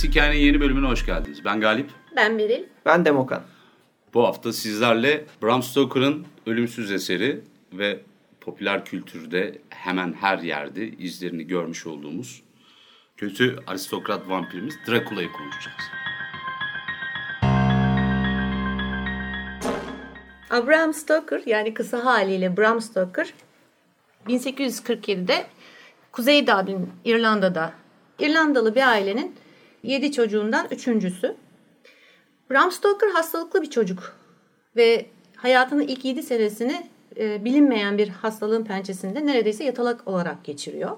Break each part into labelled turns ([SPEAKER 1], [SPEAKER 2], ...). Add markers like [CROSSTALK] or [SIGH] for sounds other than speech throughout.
[SPEAKER 1] Gerisi Hikayenin yeni bölümüne hoş geldiniz. Ben Galip.
[SPEAKER 2] Ben Beril.
[SPEAKER 3] Ben Demokan.
[SPEAKER 1] Bu hafta sizlerle Bram Stoker'ın ölümsüz eseri ve popüler kültürde hemen her yerde izlerini görmüş olduğumuz kötü aristokrat vampirimiz Drakula'yı konuşacağız.
[SPEAKER 2] Abraham Stoker yani kısa haliyle Bram Stoker 1847'de Kuzey Dublin İrlanda'da İrlandalı bir ailenin 7 çocuğundan üçüncüsü. Bram Stoker hastalıklı bir çocuk ve hayatının ilk 7 senesini e, bilinmeyen bir hastalığın pençesinde neredeyse yatalak olarak geçiriyor.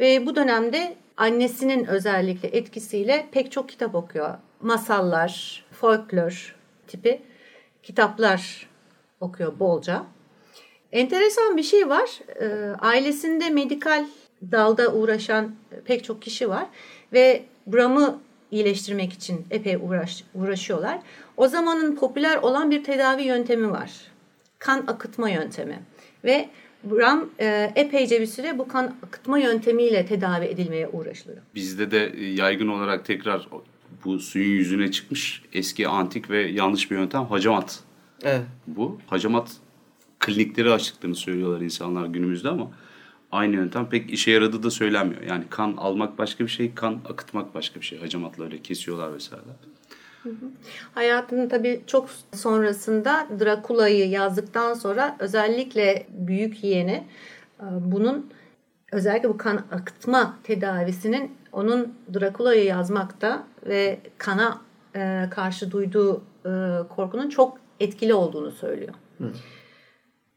[SPEAKER 2] Ve bu dönemde annesinin özellikle etkisiyle pek çok kitap okuyor. Masallar, folklor tipi kitaplar okuyor bolca. Enteresan bir şey var. E, ailesinde medikal dalda uğraşan pek çok kişi var ve Bram'ı iyileştirmek için epey uğraş, uğraşıyorlar. O zamanın popüler olan bir tedavi yöntemi var. Kan akıtma yöntemi. Ve Bram e, epeyce bir süre bu kan akıtma yöntemiyle tedavi edilmeye uğraşılıyor.
[SPEAKER 1] Bizde de yaygın olarak tekrar bu suyun yüzüne çıkmış eski antik ve yanlış bir yöntem hacamat.
[SPEAKER 3] Evet.
[SPEAKER 1] Bu hacamat klinikleri açtıklarını söylüyorlar insanlar günümüzde ama aynı yöntem pek işe yaradığı da söylenmiyor. Yani kan almak başka bir şey, kan akıtmak başka bir şey. Hacamatla öyle kesiyorlar vesaire.
[SPEAKER 2] Hayatının tabii çok sonrasında Drakula'yı yazdıktan sonra özellikle büyük yeğeni e, bunun özellikle bu kan akıtma tedavisinin onun Drakula'yı yazmakta ve kana e, karşı duyduğu e, korkunun çok etkili olduğunu söylüyor. Hı.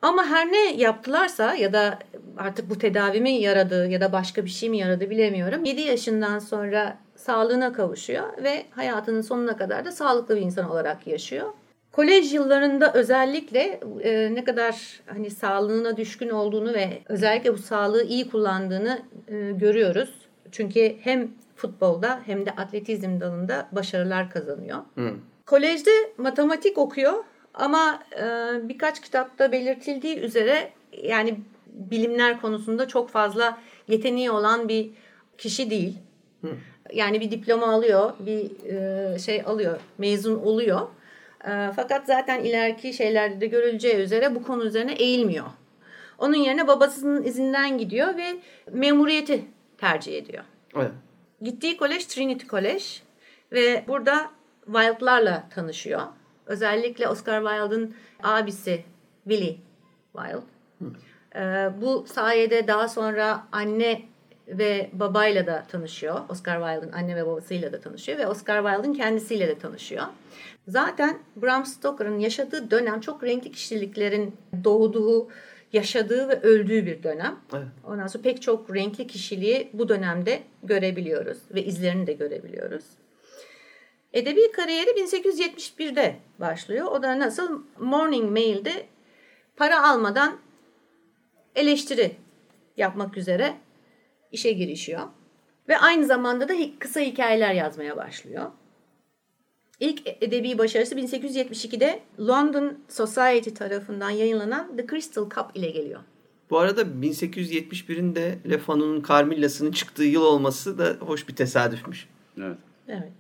[SPEAKER 2] Ama her ne yaptılarsa ya da artık bu tedavi mi yaradı ya da başka bir şey mi yaradı bilemiyorum. 7 yaşından sonra sağlığına kavuşuyor ve hayatının sonuna kadar da sağlıklı bir insan olarak yaşıyor. Kolej yıllarında özellikle e, ne kadar hani sağlığına düşkün olduğunu ve özellikle bu sağlığı iyi kullandığını e, görüyoruz. Çünkü hem futbolda hem de atletizm dalında başarılar kazanıyor. Hı. Kolejde matematik okuyor ama e, birkaç kitapta belirtildiği üzere yani bilimler konusunda çok fazla yeteneği olan bir kişi değil. Hı. Yani bir diploma alıyor, bir e, şey alıyor, mezun oluyor. E, fakat zaten ileriki şeylerde de görüleceği üzere bu konu üzerine eğilmiyor. Onun yerine babasının izinden gidiyor ve memuriyeti tercih ediyor. Evet. Gittiği kolej Trinity College ve burada Wild'larla tanışıyor. Özellikle Oscar Wilde'ın abisi Willie Wilde. Ee, bu sayede daha sonra anne ve babayla da tanışıyor. Oscar Wilde'ın anne ve babasıyla da tanışıyor ve Oscar Wilde'ın kendisiyle de tanışıyor. Zaten Bram Stoker'ın yaşadığı dönem çok renkli kişiliklerin doğduğu, yaşadığı ve öldüğü bir dönem. Evet. Ondan sonra pek çok renkli kişiliği bu dönemde görebiliyoruz ve izlerini de görebiliyoruz. Edebi kariyeri 1871'de başlıyor. O da nasıl Morning Mail'de para almadan eleştiri yapmak üzere işe girişiyor. Ve aynı zamanda da kısa hikayeler yazmaya başlıyor. İlk edebi başarısı 1872'de London Society tarafından yayınlanan The Crystal Cup ile geliyor.
[SPEAKER 3] Bu arada 1871'in de Le Fanu'nun Carmilla'sının çıktığı yıl olması da hoş bir tesadüfmüş.
[SPEAKER 1] Evet.
[SPEAKER 2] Evet.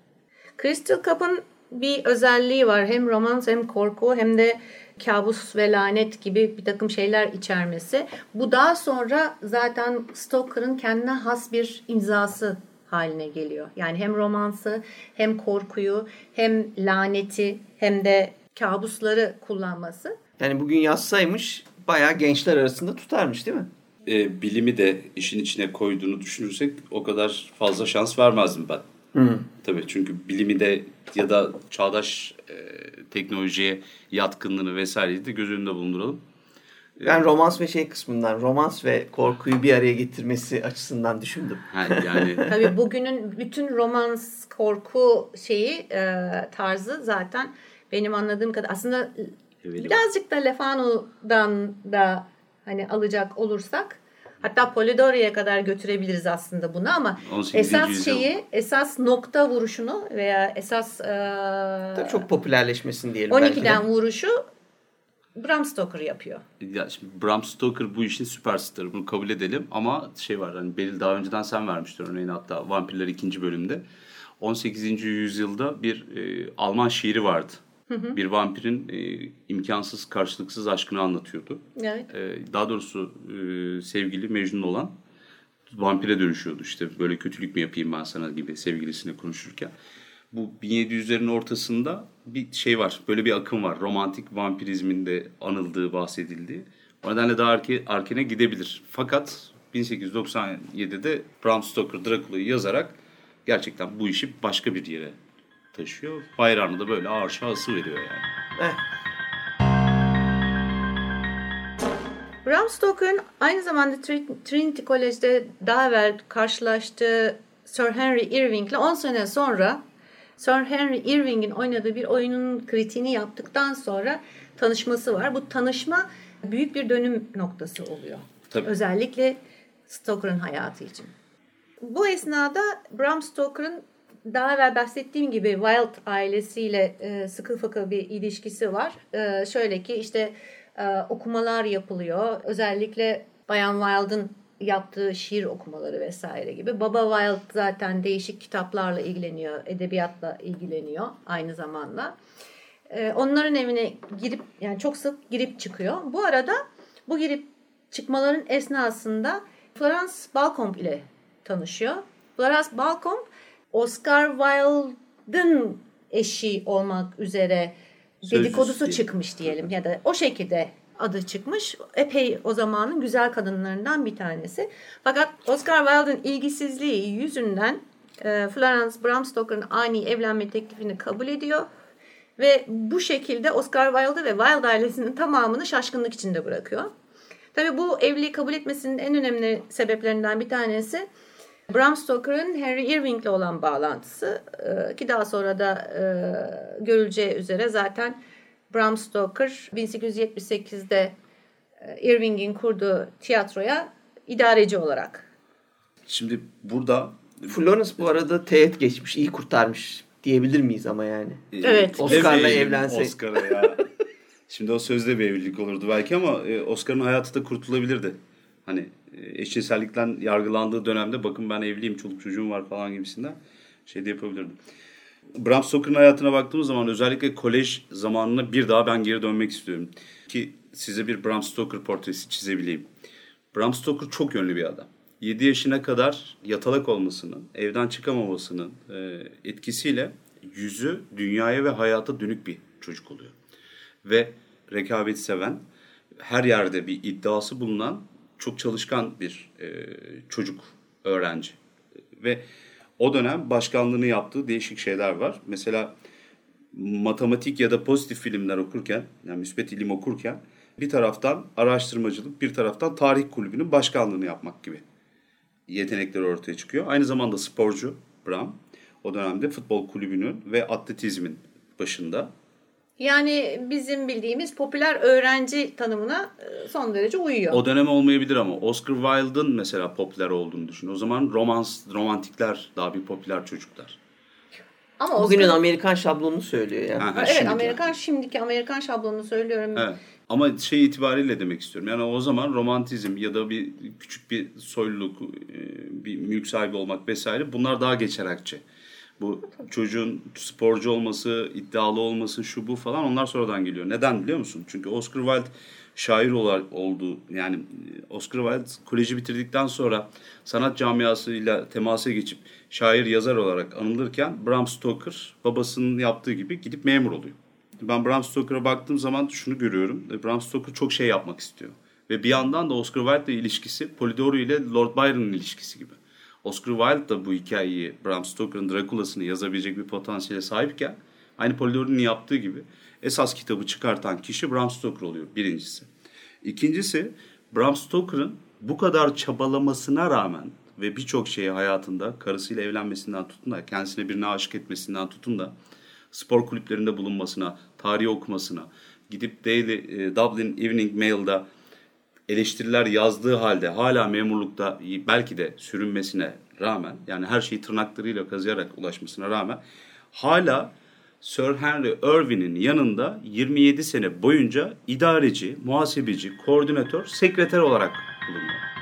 [SPEAKER 2] Crystal Cup'ın bir özelliği var. Hem romans hem korku hem de kabus ve lanet gibi bir takım şeyler içermesi. Bu daha sonra zaten Stoker'ın kendine has bir imzası haline geliyor. Yani hem romansı hem korkuyu hem laneti hem de kabusları kullanması.
[SPEAKER 3] Yani bugün yazsaymış bayağı gençler arasında tutarmış değil mi?
[SPEAKER 1] E, bilimi de işin içine koyduğunu düşünürsek o kadar fazla şans vermezdim ben. Hı. Tabii çünkü bilimi de ya da çağdaş e, teknolojiye yatkınlığını vesaireyi de göz önünde bulunduralım.
[SPEAKER 3] Ben romans ve şey kısmından, romans ve korkuyu bir araya getirmesi açısından düşündüm.
[SPEAKER 1] Ha, yani [LAUGHS]
[SPEAKER 2] Tabii bugünün bütün romans, korku şeyi e, tarzı zaten benim anladığım kadar aslında evet. birazcık da Lefano'dan da hani alacak olursak Hatta Polidori'ye kadar götürebiliriz aslında bunu ama esas şeyi, esas nokta vuruşunu veya esas
[SPEAKER 3] e, Tabii çok popülerleşmesin diyelim
[SPEAKER 2] 12'den vuruşu Bram Stoker yapıyor.
[SPEAKER 1] Ya şimdi Bram Stoker bu işin süperstarı. Bunu kabul edelim ama şey var hani Beril daha önceden sen vermiştin örneğin hatta Vampirler ikinci bölümde. 18. yüzyılda bir e, Alman şiiri vardı. Hı hı. Bir vampirin e, imkansız karşılıksız aşkını anlatıyordu.
[SPEAKER 2] Evet.
[SPEAKER 1] E, daha doğrusu e, sevgili Mecnun olan vampire dönüşüyordu işte böyle kötülük mü yapayım ben sana gibi sevgilisine konuşurken. Bu 1700'lerin ortasında bir şey var böyle bir akım var romantik vampirizmin de anıldığı bahsedildiği. O nedenle daha arke, arkene gidebilir. Fakat 1897'de Bram Stoker Dracula'yı yazarak gerçekten bu işi başka bir yere taşıyor. Bayrağını da böyle ağır şahsı veriyor yani. Eh.
[SPEAKER 2] Bram Stoker'ın aynı zamanda Trinity College'de daha evvel karşılaştığı Sir Henry Irving'le 10 sene sonra Sir Henry Irving'in oynadığı bir oyunun kritiğini yaptıktan sonra tanışması var. Bu tanışma büyük bir dönüm noktası oluyor. Tabii. Özellikle Stoker'ın hayatı için. Bu esnada Bram Stoker'ın daha evvel bahsettiğim gibi Wilde ailesiyle e, sıkı fıkı bir ilişkisi var. E, şöyle ki işte e, okumalar yapılıyor. Özellikle Bayan Wilde'ın yaptığı şiir okumaları vesaire gibi. Baba Wilde zaten değişik kitaplarla ilgileniyor, edebiyatla ilgileniyor aynı zamanda. E, onların evine girip yani çok sık girip çıkıyor. Bu arada bu girip çıkmaların esnasında Florence Balcombe ile tanışıyor. Florence Balcombe Oscar Wilde'ın eşi olmak üzere dedikodusu çıkmış diyelim ya da o şekilde adı çıkmış. Epey o zamanın güzel kadınlarından bir tanesi. Fakat Oscar Wilde'ın ilgisizliği yüzünden e, Florence Bram Stoker'ın ani evlenme teklifini kabul ediyor. Ve bu şekilde Oscar Wilde ve Wilde ailesinin tamamını şaşkınlık içinde bırakıyor. Tabii bu evliliği kabul etmesinin en önemli sebeplerinden bir tanesi Bram Stoker'ın Henry Irving'le olan bağlantısı e, ki daha sonra da e, görüleceği üzere zaten Bram Stoker 1878'de e, Irving'in kurduğu tiyatroya idareci olarak.
[SPEAKER 1] Şimdi burada
[SPEAKER 3] Florence bu arada teğet geçmiş, iyi kurtarmış diyebilir miyiz ama yani?
[SPEAKER 2] Evet.
[SPEAKER 3] Oscar'la evlense.
[SPEAKER 1] Oscar'a ya. Şimdi o sözde bir evlilik olurdu belki ama Oscar'ın hayatı da kurtulabilirdi. Hani eşcinsellikten yargılandığı dönemde bakın ben evliyim, çoluk çocuğum var falan gibisinden şey de yapabilirdim. Bram Stoker'ın hayatına baktığımız zaman özellikle kolej zamanına bir daha ben geri dönmek istiyorum. Ki size bir Bram Stoker portresi çizebileyim. Bram Stoker çok yönlü bir adam. 7 yaşına kadar yatalak olmasının, evden çıkamamasının e, etkisiyle yüzü dünyaya ve hayata dönük bir çocuk oluyor. Ve rekabet seven, her yerde bir iddiası bulunan çok çalışkan bir e, çocuk, öğrenci. Ve o dönem başkanlığını yaptığı değişik şeyler var. Mesela matematik ya da pozitif filmler okurken, yani müspet ilim okurken bir taraftan araştırmacılık, bir taraftan tarih kulübünün başkanlığını yapmak gibi yetenekleri ortaya çıkıyor. Aynı zamanda sporcu Bram. O dönemde futbol kulübünün ve atletizmin başında
[SPEAKER 2] yani bizim bildiğimiz popüler öğrenci tanımına e, son derece uyuyor.
[SPEAKER 1] O dönem olmayabilir ama Oscar Wilde'ın mesela popüler olduğunu düşün. O zaman romans, romantikler daha bir popüler çocuklar.
[SPEAKER 3] Ama Oscar... Bugünün Amerikan şablonunu söylüyor ya.
[SPEAKER 2] Ha, evet Amerikan yani. şimdiki Amerikan şablonunu söylüyorum.
[SPEAKER 1] Evet. Ama şey itibariyle demek istiyorum. Yani o zaman romantizm ya da bir küçük bir soyluluk, e, bir mülk sahibi olmak vesaire bunlar daha geçerekçi. Bu çocuğun sporcu olması, iddialı olması, şu bu falan onlar sonradan geliyor. Neden biliyor musun? Çünkü Oscar Wilde şair oldu. Yani Oscar Wilde koleji bitirdikten sonra sanat camiasıyla temasa geçip şair yazar olarak anılırken Bram Stoker babasının yaptığı gibi gidip memur oluyor. Ben Bram Stoker'a baktığım zaman şunu görüyorum. Bram Stoker çok şey yapmak istiyor. Ve bir yandan da Oscar Wilde ile ilişkisi Polidori ile Lord Byron'ın ilişkisi gibi. Oscar Wilde da bu hikayeyi Bram Stoker'ın Dracula'sını yazabilecek bir potansiyele sahipken aynı Polidori'nin yaptığı gibi esas kitabı çıkartan kişi Bram Stoker oluyor birincisi. İkincisi Bram Stoker'ın bu kadar çabalamasına rağmen ve birçok şeyi hayatında karısıyla evlenmesinden tutun da kendisine birine aşık etmesinden tutun da spor kulüplerinde bulunmasına, tarih okumasına, gidip Daily, e, Dublin Evening Mail'da eleştiriler yazdığı halde hala memurlukta belki de sürünmesine rağmen yani her şeyi tırnaklarıyla kazıyarak ulaşmasına rağmen hala Sir Henry Irving'in yanında 27 sene boyunca idareci, muhasebeci, koordinatör, sekreter olarak bulunuyor.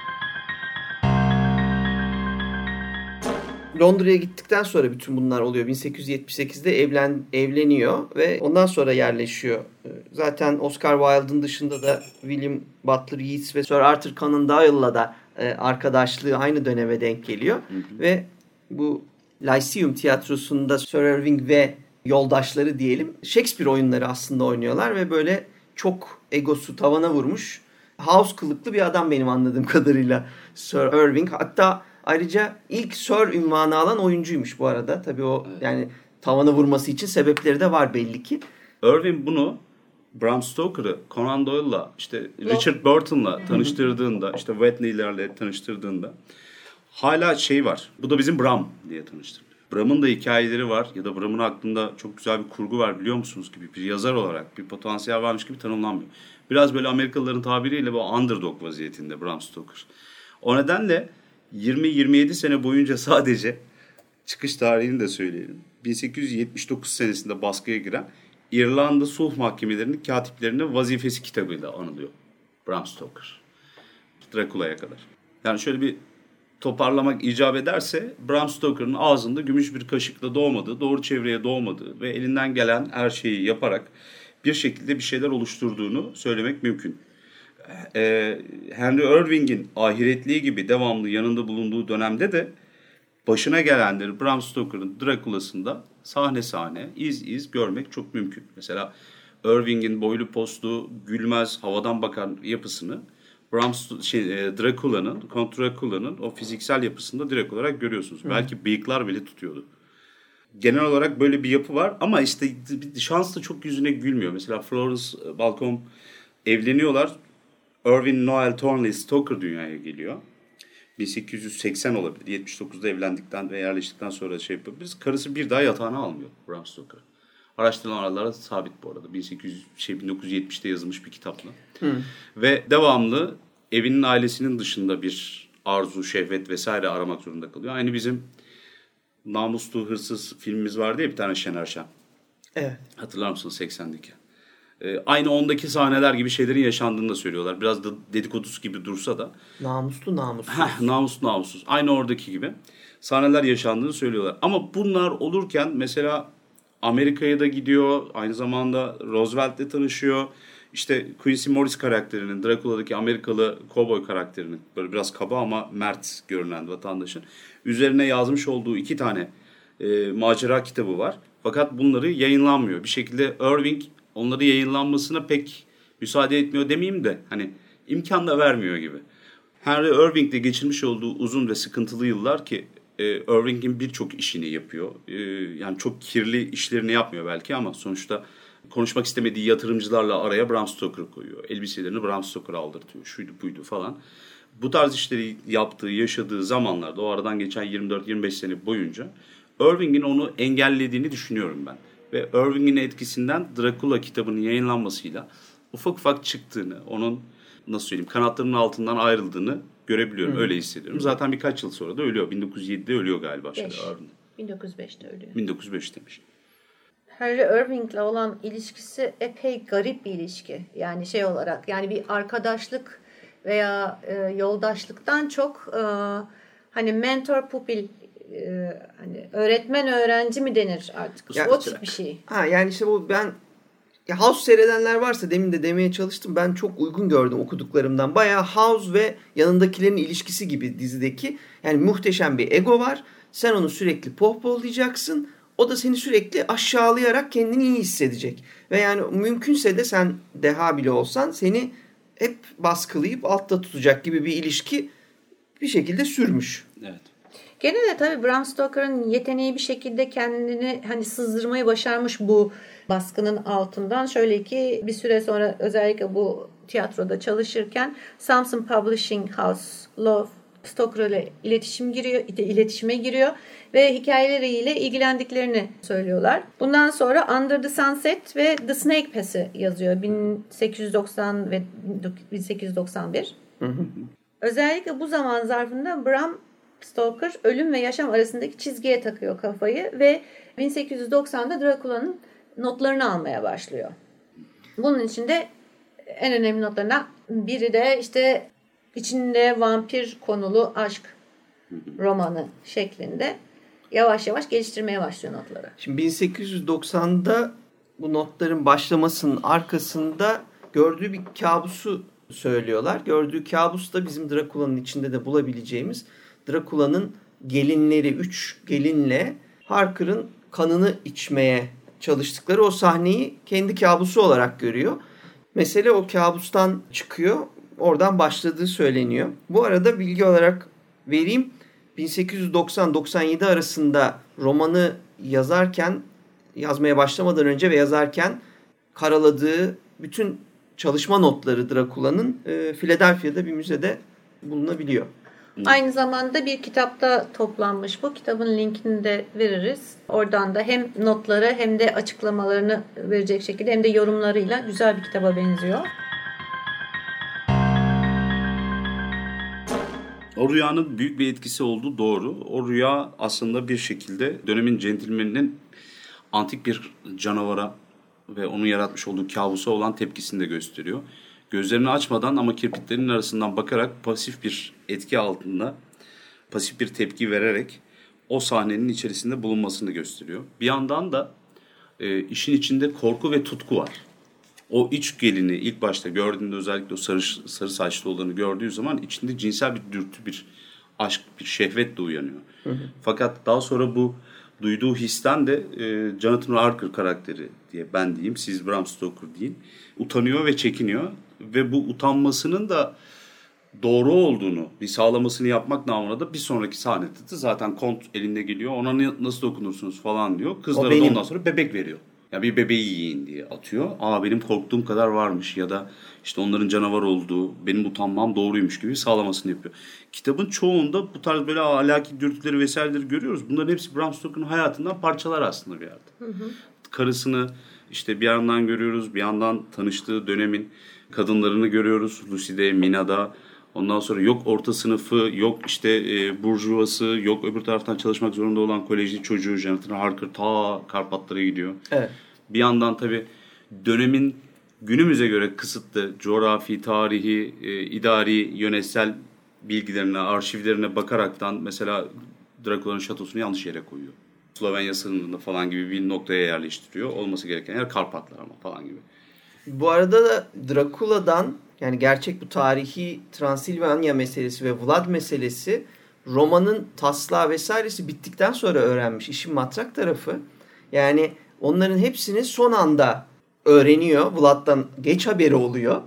[SPEAKER 3] Londra'ya gittikten sonra bütün bunlar oluyor. 1878'de evlen evleniyor ve ondan sonra yerleşiyor. Ee, zaten Oscar Wilde'ın dışında da William Butler Yeats ve Sir Arthur Conan Doyle'la da e, arkadaşlığı aynı döneme denk geliyor. Hı hı. Ve bu Lyceum tiyatrosunda Sir Irving ve yoldaşları diyelim Shakespeare oyunları aslında oynuyorlar ve böyle çok egosu tavana vurmuş house kılıklı bir adam benim anladığım kadarıyla Sir Irving. Hatta ayrıca ilk Sir ünvanı alan oyuncuymuş bu arada. Tabii o evet. yani tavana vurması için sebepleri de var belli ki.
[SPEAKER 1] Irving bunu Bram Stoker'ı Conan Doyle'la işte Richard Burton'la tanıştırdığında işte Whitney'lerle tanıştırdığında hala şey var. Bu da bizim Bram diye tanıştırdı. Bram'ın da hikayeleri var ya da Bram'ın aklında çok güzel bir kurgu var biliyor musunuz gibi bir yazar olarak bir potansiyel varmış gibi tanımlanmıyor. Biraz böyle Amerikalıların tabiriyle bu underdog vaziyetinde Bram Stoker. O nedenle 20-27 sene boyunca [LAUGHS] sadece çıkış tarihini de söyleyelim. 1879 senesinde baskıya giren İrlanda sulh mahkemelerinin katiplerinin vazifesi kitabıyla anılıyor Bram Stoker. Drakula'ya kadar. Yani şöyle bir toparlamak icap ederse Bram Stoker'ın ağzında gümüş bir kaşıkla doğmadığı, doğru çevreye doğmadığı ve elinden gelen her şeyi yaparak bir şekilde bir şeyler oluşturduğunu söylemek mümkün. Ee, Henry Irving'in ahiretliği gibi devamlı yanında bulunduğu dönemde de başına gelenleri Bram Stoker'ın Drakula'sında sahne sahne, iz iz görmek çok mümkün. Mesela Irving'in boylu postlu, gülmez, havadan bakan yapısını Bram şey, e, Dracula'nın, Count Dracula'nın o fiziksel yapısında direkt olarak görüyorsunuz. Hı. Belki bıyıklar bile tutuyordu. Genel olarak böyle bir yapı var ama işte şans da çok yüzüne gülmüyor. Mesela Florence e, Balcom evleniyorlar. Irving Noel Thornley Stoker dünyaya geliyor. 1880 olabilir. 79'da evlendikten ve yerleştikten sonra şey yapabiliriz. Karısı bir daha yatağına almıyor Bram Stoker. Araştırılan aralarda sabit bu arada. 1800 şey 1970'te yazılmış bir kitapla. Hı. Ve devamlı evinin ailesinin dışında bir arzu, şehvet vesaire aramak zorunda kalıyor. Aynı bizim Namuslu Hırsız filmimiz vardı ya bir tane Şener Şen.
[SPEAKER 3] Evet.
[SPEAKER 1] Hatırlar mısınız 80'deki? Ee, aynı ondaki sahneler gibi şeylerin yaşandığını da söylüyorlar. Biraz da dedikodusu gibi dursa da.
[SPEAKER 3] Namuslu namussuz.
[SPEAKER 1] Heh, namuslu namussuz. Aynı oradaki gibi sahneler yaşandığını söylüyorlar. Ama bunlar olurken mesela Amerika'ya da gidiyor. Aynı zamanda Roosevelt'le tanışıyor. İşte Quincy Morris karakterinin, Dracula'daki Amerikalı kovboy karakterinin böyle biraz kaba ama mert görünen vatandaşın üzerine yazmış olduğu iki tane e, macera kitabı var. Fakat bunları yayınlanmıyor. Bir şekilde Irving onları yayınlanmasına pek müsaade etmiyor demeyeyim de hani imkan da vermiyor gibi. Henry Irving'de geçirmiş olduğu uzun ve sıkıntılı yıllar ki e, Irving'in birçok işini yapıyor. E, yani çok kirli işlerini yapmıyor belki ama sonuçta konuşmak istemediği yatırımcılarla araya Bram Stoker koyuyor. Elbiselerini Bram Stoker aldırtıyor. Şuydu buydu falan. Bu tarz işleri yaptığı, yaşadığı zamanlarda o aradan geçen 24-25 sene boyunca Irving'in onu engellediğini düşünüyorum ben. Ve Irving'in etkisinden Dracula kitabının yayınlanmasıyla ufak ufak çıktığını, onun nasıl söyleyeyim kanatlarının altından ayrıldığını görebiliyorum. Hı. Öyle hissediyorum. Zaten birkaç yıl sonra da ölüyor. 1907'de ölüyor galiba. 5.
[SPEAKER 2] 1905'te ölüyor.
[SPEAKER 1] 1905 demiş.
[SPEAKER 2] Henry Irving'le olan ilişkisi epey garip bir ilişki. Yani şey olarak yani bir arkadaşlık veya e, yoldaşlıktan çok e, hani mentor pupil e, hani öğretmen öğrenci mi denir artık? Ya, o tip bir şey.
[SPEAKER 3] Ha yani işte bu ben ya House seyredenler varsa demin de demeye çalıştım. Ben çok uygun gördüm okuduklarımdan. Bayağı House ve yanındakilerin ilişkisi gibi dizideki. Yani muhteşem bir ego var. Sen onu sürekli pohpohlayacaksın. O da seni sürekli aşağılayarak kendini iyi hissedecek. Ve yani mümkünse de sen deha bile olsan seni hep baskılayıp altta tutacak gibi bir ilişki bir şekilde sürmüş.
[SPEAKER 1] Evet.
[SPEAKER 2] Gene de tabii Bram Stoker'ın yeteneği bir şekilde kendini hani sızdırmayı başarmış bu baskının altından. Şöyle ki bir süre sonra özellikle bu tiyatroda çalışırken Samson Publishing House Love Stoker ile iletişim giriyor, iletişime giriyor ve hikayeleriyle ilgilendiklerini söylüyorlar. Bundan sonra Under the Sunset ve The Snake Pass'i yazıyor 1890 ve 1891. Hı hı. Özellikle bu zaman zarfında Bram Stoker ölüm ve yaşam arasındaki çizgiye takıyor kafayı ve 1890'da Dracula'nın notlarını almaya başlıyor. Bunun içinde en önemli notlarından biri de işte içinde vampir konulu aşk romanı şeklinde. yavaş yavaş geliştirmeye başlıyor notları.
[SPEAKER 3] Şimdi 1890'da bu notların başlamasının arkasında gördüğü bir kabusu söylüyorlar. Gördüğü kabus da bizim Drakula'nın içinde de bulabileceğimiz Drakula'nın gelinleri, üç gelinle Harker'ın kanını içmeye çalıştıkları o sahneyi kendi kabusu olarak görüyor. Mesele o kabustan çıkıyor. Oradan başladığı söyleniyor. Bu arada bilgi olarak vereyim. 1890-97 arasında romanı yazarken, yazmaya başlamadan önce ve yazarken karaladığı bütün çalışma notları Drakula'nın e, Philadelphia'da bir müzede bulunabiliyor.
[SPEAKER 2] Aynı zamanda bir kitapta toplanmış bu. Kitabın linkini de veririz. Oradan da hem notları hem de açıklamalarını verecek şekilde hem de yorumlarıyla güzel bir kitaba benziyor.
[SPEAKER 1] O rüyanın büyük bir etkisi olduğu doğru. O rüya aslında bir şekilde dönemin centilmeninin antik bir canavara ve onun yaratmış olduğu kabusa olan tepkisini de gösteriyor. Gözlerini açmadan ama kirpiklerinin arasından bakarak pasif bir etki altında, pasif bir tepki vererek o sahnenin içerisinde bulunmasını gösteriyor. Bir yandan da e, işin içinde korku ve tutku var. O iç gelini ilk başta gördüğünde özellikle o sarı, sarı saçlı olanı gördüğü zaman içinde cinsel bir dürtü, bir aşk, bir şehvet de uyanıyor. Hı hı. Fakat daha sonra bu duyduğu histen de e, Jonathan Harker karakteri diye ben diyeyim, siz Bram Stoker deyin. Utanıyor ve çekiniyor ve bu utanmasının da doğru olduğunu bir sağlamasını yapmak namına da bir sonraki sahnede de zaten kont elinde geliyor. Ona nasıl dokunursunuz falan diyor. Kızlara da ondan sonra bebek veriyor. Ya bir bebeği yiyin diye atıyor. Aa benim korktuğum kadar varmış ya da işte onların canavar olduğu, benim utanmam doğruymuş gibi sağlamasını yapıyor. Kitabın çoğunda bu tarz böyle ahlaki dürtüleri vesaireleri görüyoruz. Bunların hepsi Bram Stoker'ın hayatından parçalar aslında bir yerde. Hı hı. Karısını işte bir yandan görüyoruz, bir yandan tanıştığı dönemin kadınlarını görüyoruz. Lucy'de, Mina'da, Ondan sonra yok orta sınıfı, yok işte e, burjuvası, yok öbür taraftan çalışmak zorunda olan kolejli çocuğu Jonathan Harker ta Karpatlara gidiyor.
[SPEAKER 3] Evet.
[SPEAKER 1] Bir yandan tabii dönemin günümüze göre kısıtlı coğrafi, tarihi, e, idari, yönetsel bilgilerine, arşivlerine bakaraktan mesela Drakula'nın şatosunu yanlış yere koyuyor. Slovenya sınırında falan gibi bir noktaya yerleştiriyor. Olması gereken yer Karpatlar ama falan gibi.
[SPEAKER 3] Bu arada da Drakula'dan yani gerçek bu tarihi Transilvanya meselesi ve Vlad meselesi romanın taslağı vesairesi bittikten sonra öğrenmiş. işin matrak tarafı. Yani onların hepsini son anda öğreniyor. Vlad'dan geç haberi oluyor.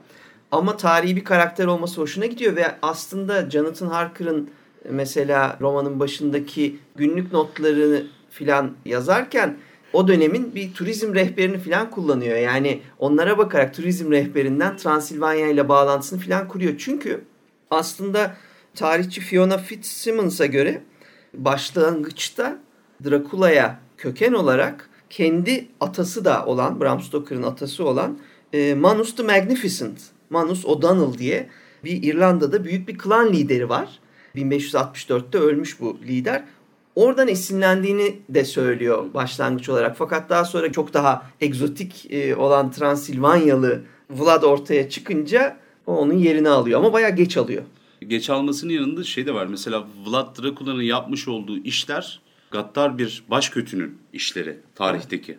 [SPEAKER 3] Ama tarihi bir karakter olması hoşuna gidiyor ve aslında Jonathan Harker'ın mesela romanın başındaki günlük notlarını filan yazarken o dönemin bir turizm rehberini falan kullanıyor. Yani onlara bakarak turizm rehberinden Transilvanya ile bağlantısını falan kuruyor. Çünkü aslında tarihçi Fiona Fitzsimmons'a göre başlangıçta Drakula'ya köken olarak kendi atası da olan, Bram Stoker'ın atası olan e, Manus the Magnificent, Manus O'Donnell diye bir İrlanda'da büyük bir klan lideri var. 1564'te ölmüş bu lider. Oradan esinlendiğini de söylüyor başlangıç olarak. Fakat daha sonra çok daha egzotik e, olan Transilvanyalı Vlad ortaya çıkınca o onun yerini alıyor. Ama bayağı geç alıyor.
[SPEAKER 1] Geç almasının yanında şey de var. Mesela Vlad Drakula'nın yapmış olduğu işler gaddar bir başkötünün işleri tarihteki.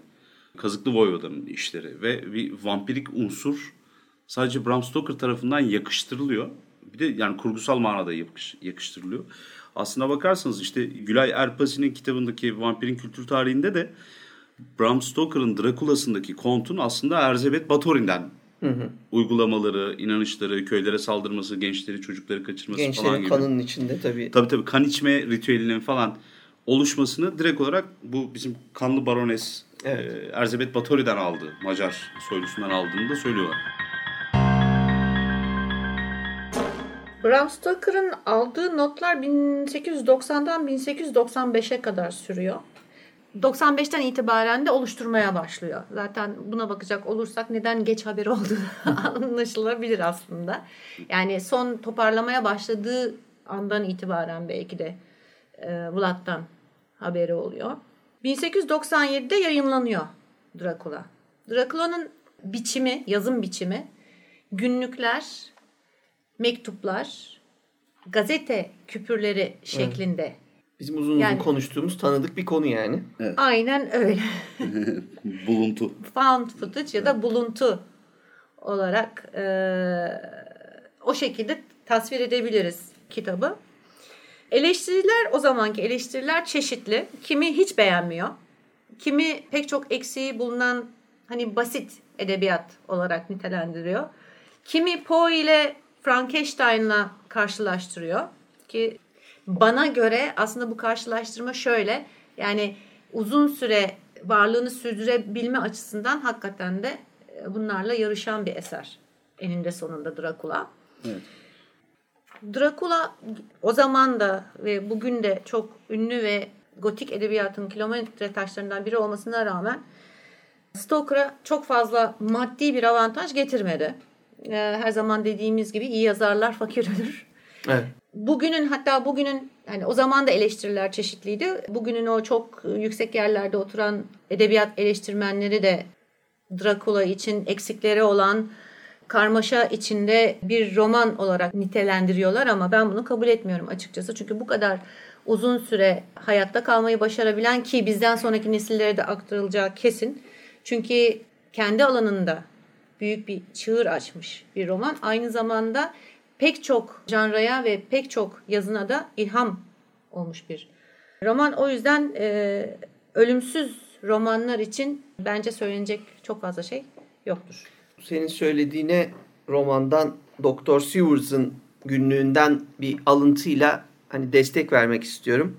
[SPEAKER 1] Kazıklı Voyvoda'nın işleri ve bir vampirik unsur sadece Bram Stoker tarafından yakıştırılıyor. Bir de yani kurgusal manada yakış, yakıştırılıyor. Aslına bakarsanız işte Gülay Erpasi'nin kitabındaki vampirin kültür tarihinde de Bram Stoker'ın Drakula'sındaki kontun aslında Erzebet Batorin'den hı hı. uygulamaları, inanışları, köylere saldırması, gençleri, çocukları kaçırması
[SPEAKER 3] Gençlerin
[SPEAKER 1] falan gibi.
[SPEAKER 3] Gençlerin kanının içinde tabii.
[SPEAKER 1] Tabii tabii kan içme ritüelinin falan oluşmasını direkt olarak bu bizim kanlı barones evet. e, Erzebet Batory'den aldı. Macar soylusundan aldığını da söylüyorlar.
[SPEAKER 2] Bram Stoker'ın aldığı notlar 1890'dan 1895'e kadar sürüyor. 95'ten itibaren de oluşturmaya başlıyor. Zaten buna bakacak olursak neden geç haber olduğu [LAUGHS] anlaşılabilir aslında. Yani son toparlamaya başladığı andan itibaren belki de e, Vlad'dan haberi oluyor. 1897'de yayınlanıyor Dracula. Dracula'nın biçimi, yazım biçimi mektuplar, gazete küpürleri şeklinde
[SPEAKER 3] Bizim uzun uzun konuştuğumuz tanıdık bir konu yani.
[SPEAKER 2] Evet. Aynen öyle. [LAUGHS]
[SPEAKER 1] buluntu.
[SPEAKER 2] Found footage ya da buluntu olarak e, o şekilde tasvir edebiliriz kitabı. Eleştiriler o zamanki eleştiriler çeşitli. Kimi hiç beğenmiyor. Kimi pek çok eksiği bulunan hani basit edebiyat olarak nitelendiriyor. Kimi Poe ile Frankenstein'la karşılaştırıyor ki bana göre aslında bu karşılaştırma şöyle yani uzun süre varlığını sürdürebilme açısından hakikaten de e, bunlarla yarışan bir eser. Eninde sonunda Dracula. Evet. Dracula o zaman da ve bugün de çok ünlü ve gotik edebiyatın kilometre taşlarından biri olmasına rağmen Stoker'a çok fazla maddi bir avantaj getirmedi. Ee, her zaman dediğimiz gibi iyi yazarlar fakir ölür. Evet. Bugünün hatta bugünün yani o zaman da eleştiriler çeşitliydi. Bugünün o çok yüksek yerlerde oturan edebiyat eleştirmenleri de Dracula için eksikleri olan karmaşa içinde bir roman olarak nitelendiriyorlar ama ben bunu kabul etmiyorum açıkçası. Çünkü bu kadar uzun süre hayatta kalmayı başarabilen ki bizden sonraki nesillere de aktarılacağı kesin. Çünkü kendi alanında büyük bir çığır açmış bir roman. Aynı zamanda pek çok janraya ve pek çok yazına da ilham olmuş bir roman. O yüzden e, ölümsüz romanlar için bence söylenecek çok fazla şey yoktur.
[SPEAKER 3] Senin söylediğine romandan Doktor Sewers'ın günlüğünden bir alıntıyla hani destek vermek istiyorum.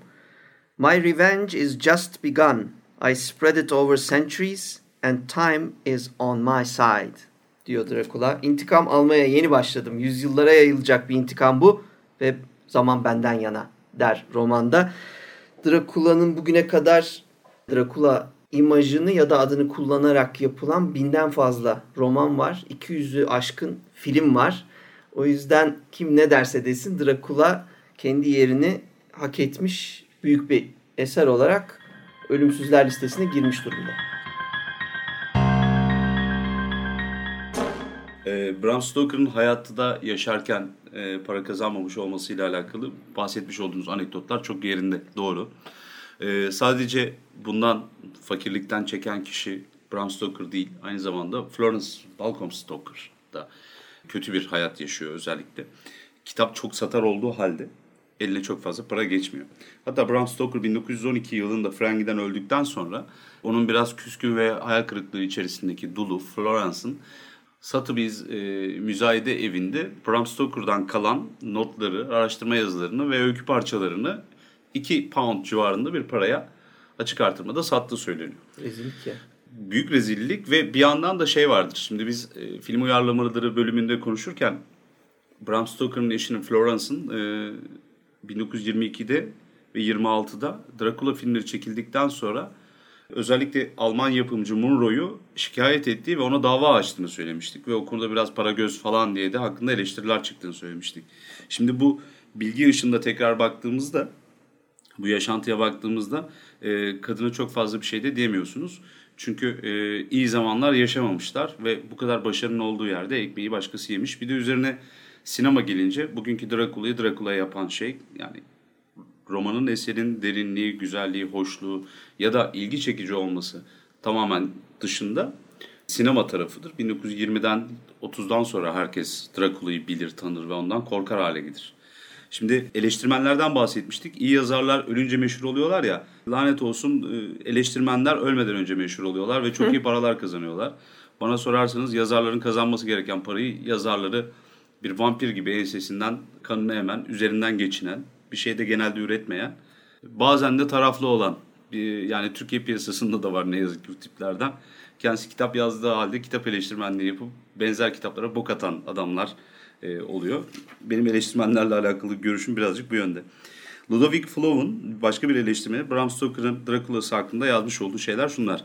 [SPEAKER 3] My revenge is just begun. I spread it over centuries and time is on my side diyor Dracula. İntikam almaya yeni başladım. Yüzyıllara yayılacak bir intikam bu ve zaman benden yana der romanda. Dracula'nın bugüne kadar Dracula imajını ya da adını kullanarak yapılan binden fazla roman var. 200'ü aşkın film var. O yüzden kim ne derse desin Dracula kendi yerini hak etmiş büyük bir eser olarak ölümsüzler listesine girmiş durumda.
[SPEAKER 1] E, Bram Stoker'ın hayatta da yaşarken e, para kazanmamış olmasıyla alakalı bahsetmiş olduğunuz anekdotlar çok yerinde. Doğru. E, sadece bundan fakirlikten çeken kişi Bram Stoker değil. Aynı zamanda Florence Balcom Stoker da kötü bir hayat yaşıyor özellikle. Kitap çok satar olduğu halde eline çok fazla para geçmiyor. Hatta Bram Stoker 1912 yılında Frankie'den öldükten sonra onun biraz küskün ve hayal kırıklığı içerisindeki dulu Florence'ın Sotheby's e, müzayede evinde Bram Stoker'dan kalan notları, araştırma yazılarını ve öykü parçalarını 2 pound civarında bir paraya açık artırmada sattığı söyleniyor.
[SPEAKER 3] Rezillik ya.
[SPEAKER 1] Büyük rezillik ve bir yandan da şey vardır. Şimdi biz e, film uyarlamaları bölümünde konuşurken Bram Stoker'ın eşinin Florence'ın e, 1922'de ve 26'da Dracula filmleri çekildikten sonra özellikle Alman yapımcı Munro'yu şikayet ettiği ve ona dava açtığını söylemiştik. Ve o konuda biraz para göz falan diye de hakkında eleştiriler çıktığını söylemiştik. Şimdi bu bilgi ışığında tekrar baktığımızda bu yaşantıya baktığımızda e, kadına çok fazla bir şey de diyemiyorsunuz. Çünkü e, iyi zamanlar yaşamamışlar ve bu kadar başarının olduğu yerde ekmeği başkası yemiş. Bir de üzerine sinema gelince bugünkü Dracula'yı Dracula yapan şey yani romanın eserin derinliği, güzelliği, hoşluğu ya da ilgi çekici olması tamamen dışında sinema tarafıdır. 1920'den 30'dan sonra herkes Dracula'yı bilir, tanır ve ondan korkar hale gelir. Şimdi eleştirmenlerden bahsetmiştik. İyi yazarlar ölünce meşhur oluyorlar ya. Lanet olsun e, eleştirmenler ölmeden önce meşhur oluyorlar ve çok [LAUGHS] iyi paralar kazanıyorlar. Bana sorarsanız yazarların kazanması gereken parayı yazarları bir vampir gibi ensesinden kanını emen, üzerinden geçinen, bir şeyde genelde üretmeyen, bazen de taraflı olan bir, yani Türkiye piyasasında da var ne yazık ki bu tiplerden. Kendisi kitap yazdığı halde kitap eleştirmenliği yapıp benzer kitaplara bok atan adamlar e, oluyor. Benim eleştirmenlerle alakalı görüşüm birazcık bu yönde. Ludovic Flow'un başka bir eleştirmeni Bram Stoker'ın Dracula'sı hakkında yazmış olduğu şeyler şunlar.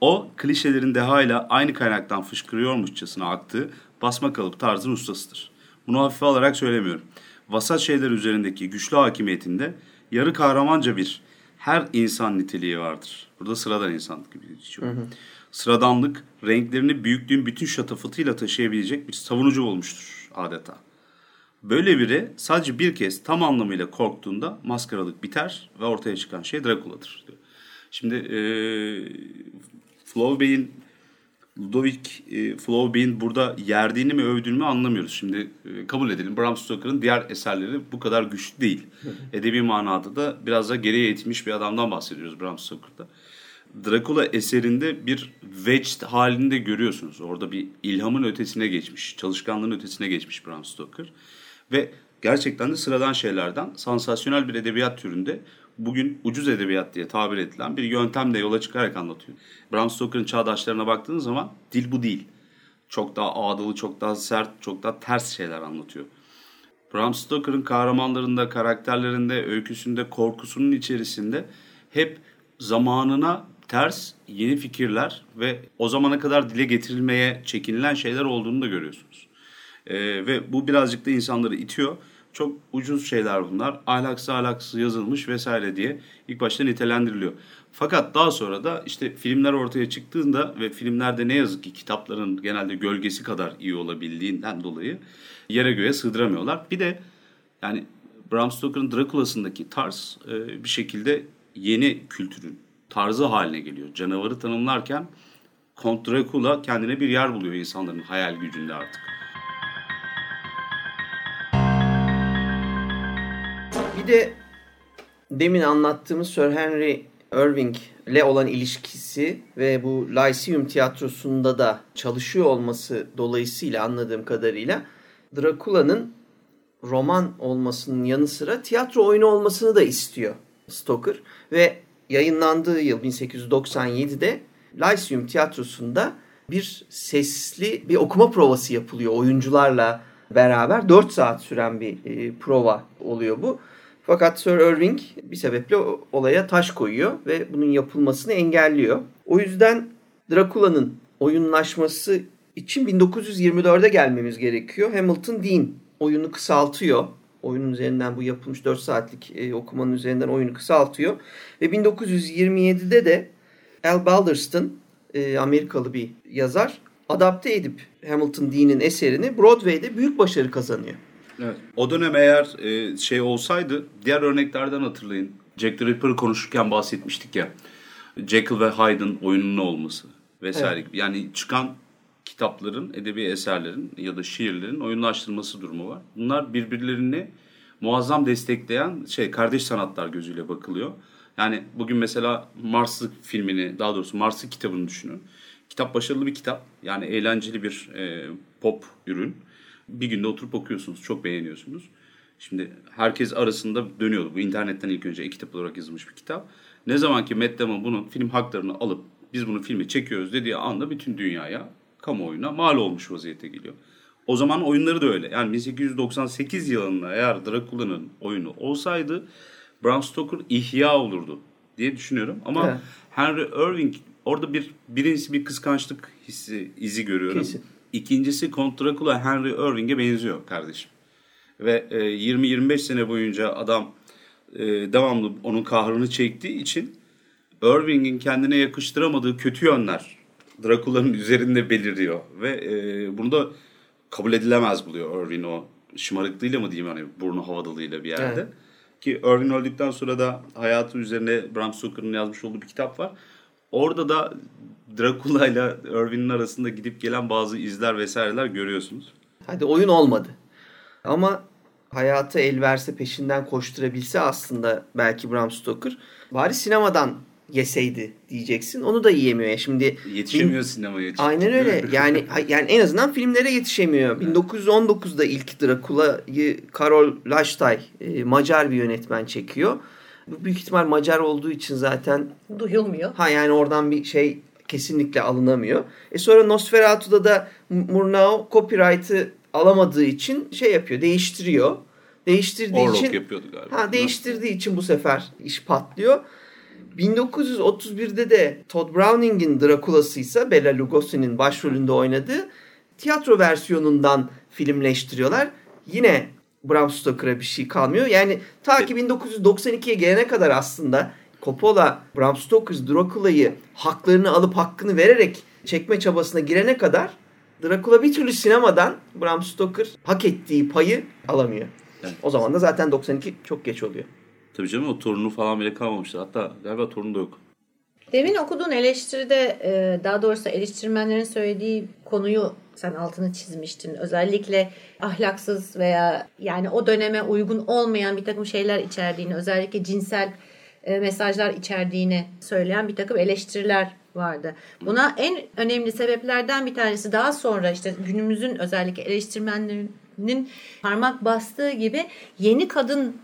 [SPEAKER 1] O klişelerin dehayla aynı kaynaktan fışkırıyormuşçasına aktığı basma kalıp tarzın ustasıdır. Bunu hafife alarak söylemiyorum vasat şeyler üzerindeki güçlü hakimiyetinde yarı kahramanca bir her insan niteliği vardır. Burada sıradan insanlık gibi geçiyor. Hı hı. Sıradanlık renklerini büyüklüğün bütün şatafatıyla taşıyabilecek bir savunucu olmuştur adeta. Böyle biri sadece bir kez tam anlamıyla korktuğunda maskaralık biter ve ortaya çıkan şey Drakula'dır diyor. Şimdi e, Flaubet'in Ludovic e, Flaubet'in burada yerdiğini mi övdüğünü mü anlamıyoruz. Şimdi e, kabul edelim Bram Stoker'ın diğer eserleri bu kadar güçlü değil. [LAUGHS] Edebi manada da biraz da geriye itmiş bir adamdan bahsediyoruz Bram Stoker'da. Dracula eserinde bir wedge halinde görüyorsunuz. Orada bir ilhamın ötesine geçmiş, çalışkanlığın ötesine geçmiş Bram Stoker. Ve gerçekten de sıradan şeylerden sansasyonel bir edebiyat türünde bugün ucuz edebiyat diye tabir edilen bir yöntemle yola çıkarak anlatıyor. Bram Stoker'ın çağdaşlarına baktığınız zaman dil bu değil. Çok daha ağdalı, çok daha sert, çok daha ters şeyler anlatıyor. Bram Stoker'ın kahramanlarında, karakterlerinde, öyküsünde, korkusunun içerisinde hep zamanına ters yeni fikirler ve o zamana kadar dile getirilmeye çekinilen şeyler olduğunu da görüyorsunuz. Ee, ve bu birazcık da insanları itiyor. Çok ucuz şeyler bunlar. Ahlaksız ahlaksız yazılmış vesaire diye ilk başta nitelendiriliyor. Fakat daha sonra da işte filmler ortaya çıktığında ve filmlerde ne yazık ki kitapların genelde gölgesi kadar iyi olabildiğinden dolayı yere göğe sığdıramıyorlar. Bir de yani Bram Stoker'ın Dracula'sındaki tarz e, bir şekilde yeni kültürün tarzı haline geliyor. Canavarı tanımlarken Kont Dracula kendine bir yer buluyor insanların hayal gücünde artık.
[SPEAKER 3] De demin anlattığımız Sir Henry Irving ile olan ilişkisi ve bu Lyceum tiyatrosunda da çalışıyor olması dolayısıyla anladığım kadarıyla Dracula'nın roman olmasının yanı sıra tiyatro oyunu olmasını da istiyor Stoker. Ve yayınlandığı yıl 1897'de Lyceum tiyatrosunda bir sesli bir okuma provası yapılıyor oyuncularla beraber. 4 saat süren bir e, prova oluyor bu. Fakat Sir Irving bir sebeple olaya taş koyuyor ve bunun yapılmasını engelliyor. O yüzden Dracula'nın oyunlaşması için 1924'e gelmemiz gerekiyor. Hamilton Dean oyunu kısaltıyor. Oyunun üzerinden bu yapılmış 4 saatlik e, okumanın üzerinden oyunu kısaltıyor. Ve 1927'de de Al Balderston e, Amerikalı bir yazar adapte edip Hamilton Dean'in eserini Broadway'de büyük başarı kazanıyor.
[SPEAKER 1] Evet. O dönem eğer e, şey olsaydı diğer örneklerden hatırlayın. Jack the Ripper'ı konuşurken bahsetmiştik ya. Jekyll ve Hyde'ın oyununun olması vesaire. Evet. Yani çıkan kitapların, edebi eserlerin ya da şiirlerin oyunlaştırılması durumu var. Bunlar birbirlerini muazzam destekleyen şey kardeş sanatlar gözüyle bakılıyor. Yani bugün mesela Mars'ı filmini, daha doğrusu Mars'ı kitabını düşünün. Kitap başarılı bir kitap. Yani eğlenceli bir e, pop ürün. Bir günde oturup okuyorsunuz. Çok beğeniyorsunuz. Şimdi herkes arasında dönüyordu. Bu internetten ilk önce e-kitap olarak yazılmış bir kitap. Ne zaman ki Matt Damon bunun film haklarını alıp biz bunu filmi çekiyoruz dediği anda bütün dünyaya, kamuoyuna mal olmuş vaziyete geliyor. O zaman oyunları da öyle. Yani 1898 yılında eğer Dracula'nın oyunu olsaydı Bram Stoker ihya olurdu diye düşünüyorum. Ama evet. Henry Irving orada bir birincisi bir kıskançlık hissi izi görüyorum. Kesin. İkincisi Count Dracula Henry Irving'e benziyor kardeşim. Ve e, 20-25 sene boyunca adam e, devamlı onun kahrını çektiği için Irving'in kendine yakıştıramadığı kötü yönler Dracula'nın üzerinde beliriyor. Ve e, bunu da kabul edilemez buluyor Irving o şımarıklığıyla mı diyeyim hani burnu havadalığıyla bir yerde. Evet. Ki Irving öldükten sonra da hayatı üzerine Bram Stoker'ın yazmış olduğu bir kitap var. Orada da Dracula ile Irving'in arasında gidip gelen bazı izler vesaireler görüyorsunuz.
[SPEAKER 3] Hadi oyun olmadı. Ama hayatı el verse peşinden koşturabilse aslında belki Bram Stoker bari sinemadan yeseydi diyeceksin. Onu da yiyemiyor. Şimdi
[SPEAKER 1] yetişemiyor bin... sinemaya.
[SPEAKER 3] Aynen öyle. [LAUGHS] Yani yani en azından filmlere yetişemiyor. 1919'da ilk Drakula'yı Karol Lajtay e, Macar bir yönetmen çekiyor. Bu büyük ihtimal Macar olduğu için zaten
[SPEAKER 2] duyulmuyor.
[SPEAKER 3] Ha yani oradan bir şey kesinlikle alınamıyor. E sonra Nosferatu'da da Murnau copyright'ı alamadığı için şey yapıyor, değiştiriyor. Değiştirdiği Orlok için
[SPEAKER 1] yapıyordu galiba.
[SPEAKER 3] Ha değiştirdiği için bu sefer iş patlıyor. 1931'de de Todd Browning'in Drakula'sı ise Bela Lugosi'nin başrolünde oynadığı tiyatro versiyonundan filmleştiriyorlar. Yine Bram Stoker'a bir şey kalmıyor. Yani ta ki 1992'ye gelene kadar aslında Coppola Bram Stoker Drakula'yı haklarını alıp hakkını vererek çekme çabasına girene kadar Dracula bir türlü sinemadan Bram Stoker hak ettiği payı alamıyor.
[SPEAKER 1] Evet.
[SPEAKER 3] O zaman da zaten 92 çok geç oluyor.
[SPEAKER 1] Tabii canım o torunu falan bile kalmamıştır. Hatta galiba torunu da yok.
[SPEAKER 2] Demin okuduğun eleştiride e, daha doğrusu eleştirmenlerin söylediği konuyu sen altını çizmiştin. Özellikle ahlaksız veya yani o döneme uygun olmayan bir takım şeyler içerdiğini, özellikle cinsel e, mesajlar içerdiğini söyleyen bir takım eleştiriler vardı. Buna en önemli sebeplerden bir tanesi daha sonra işte günümüzün özellikle eleştirmenlerinin parmak bastığı gibi yeni kadın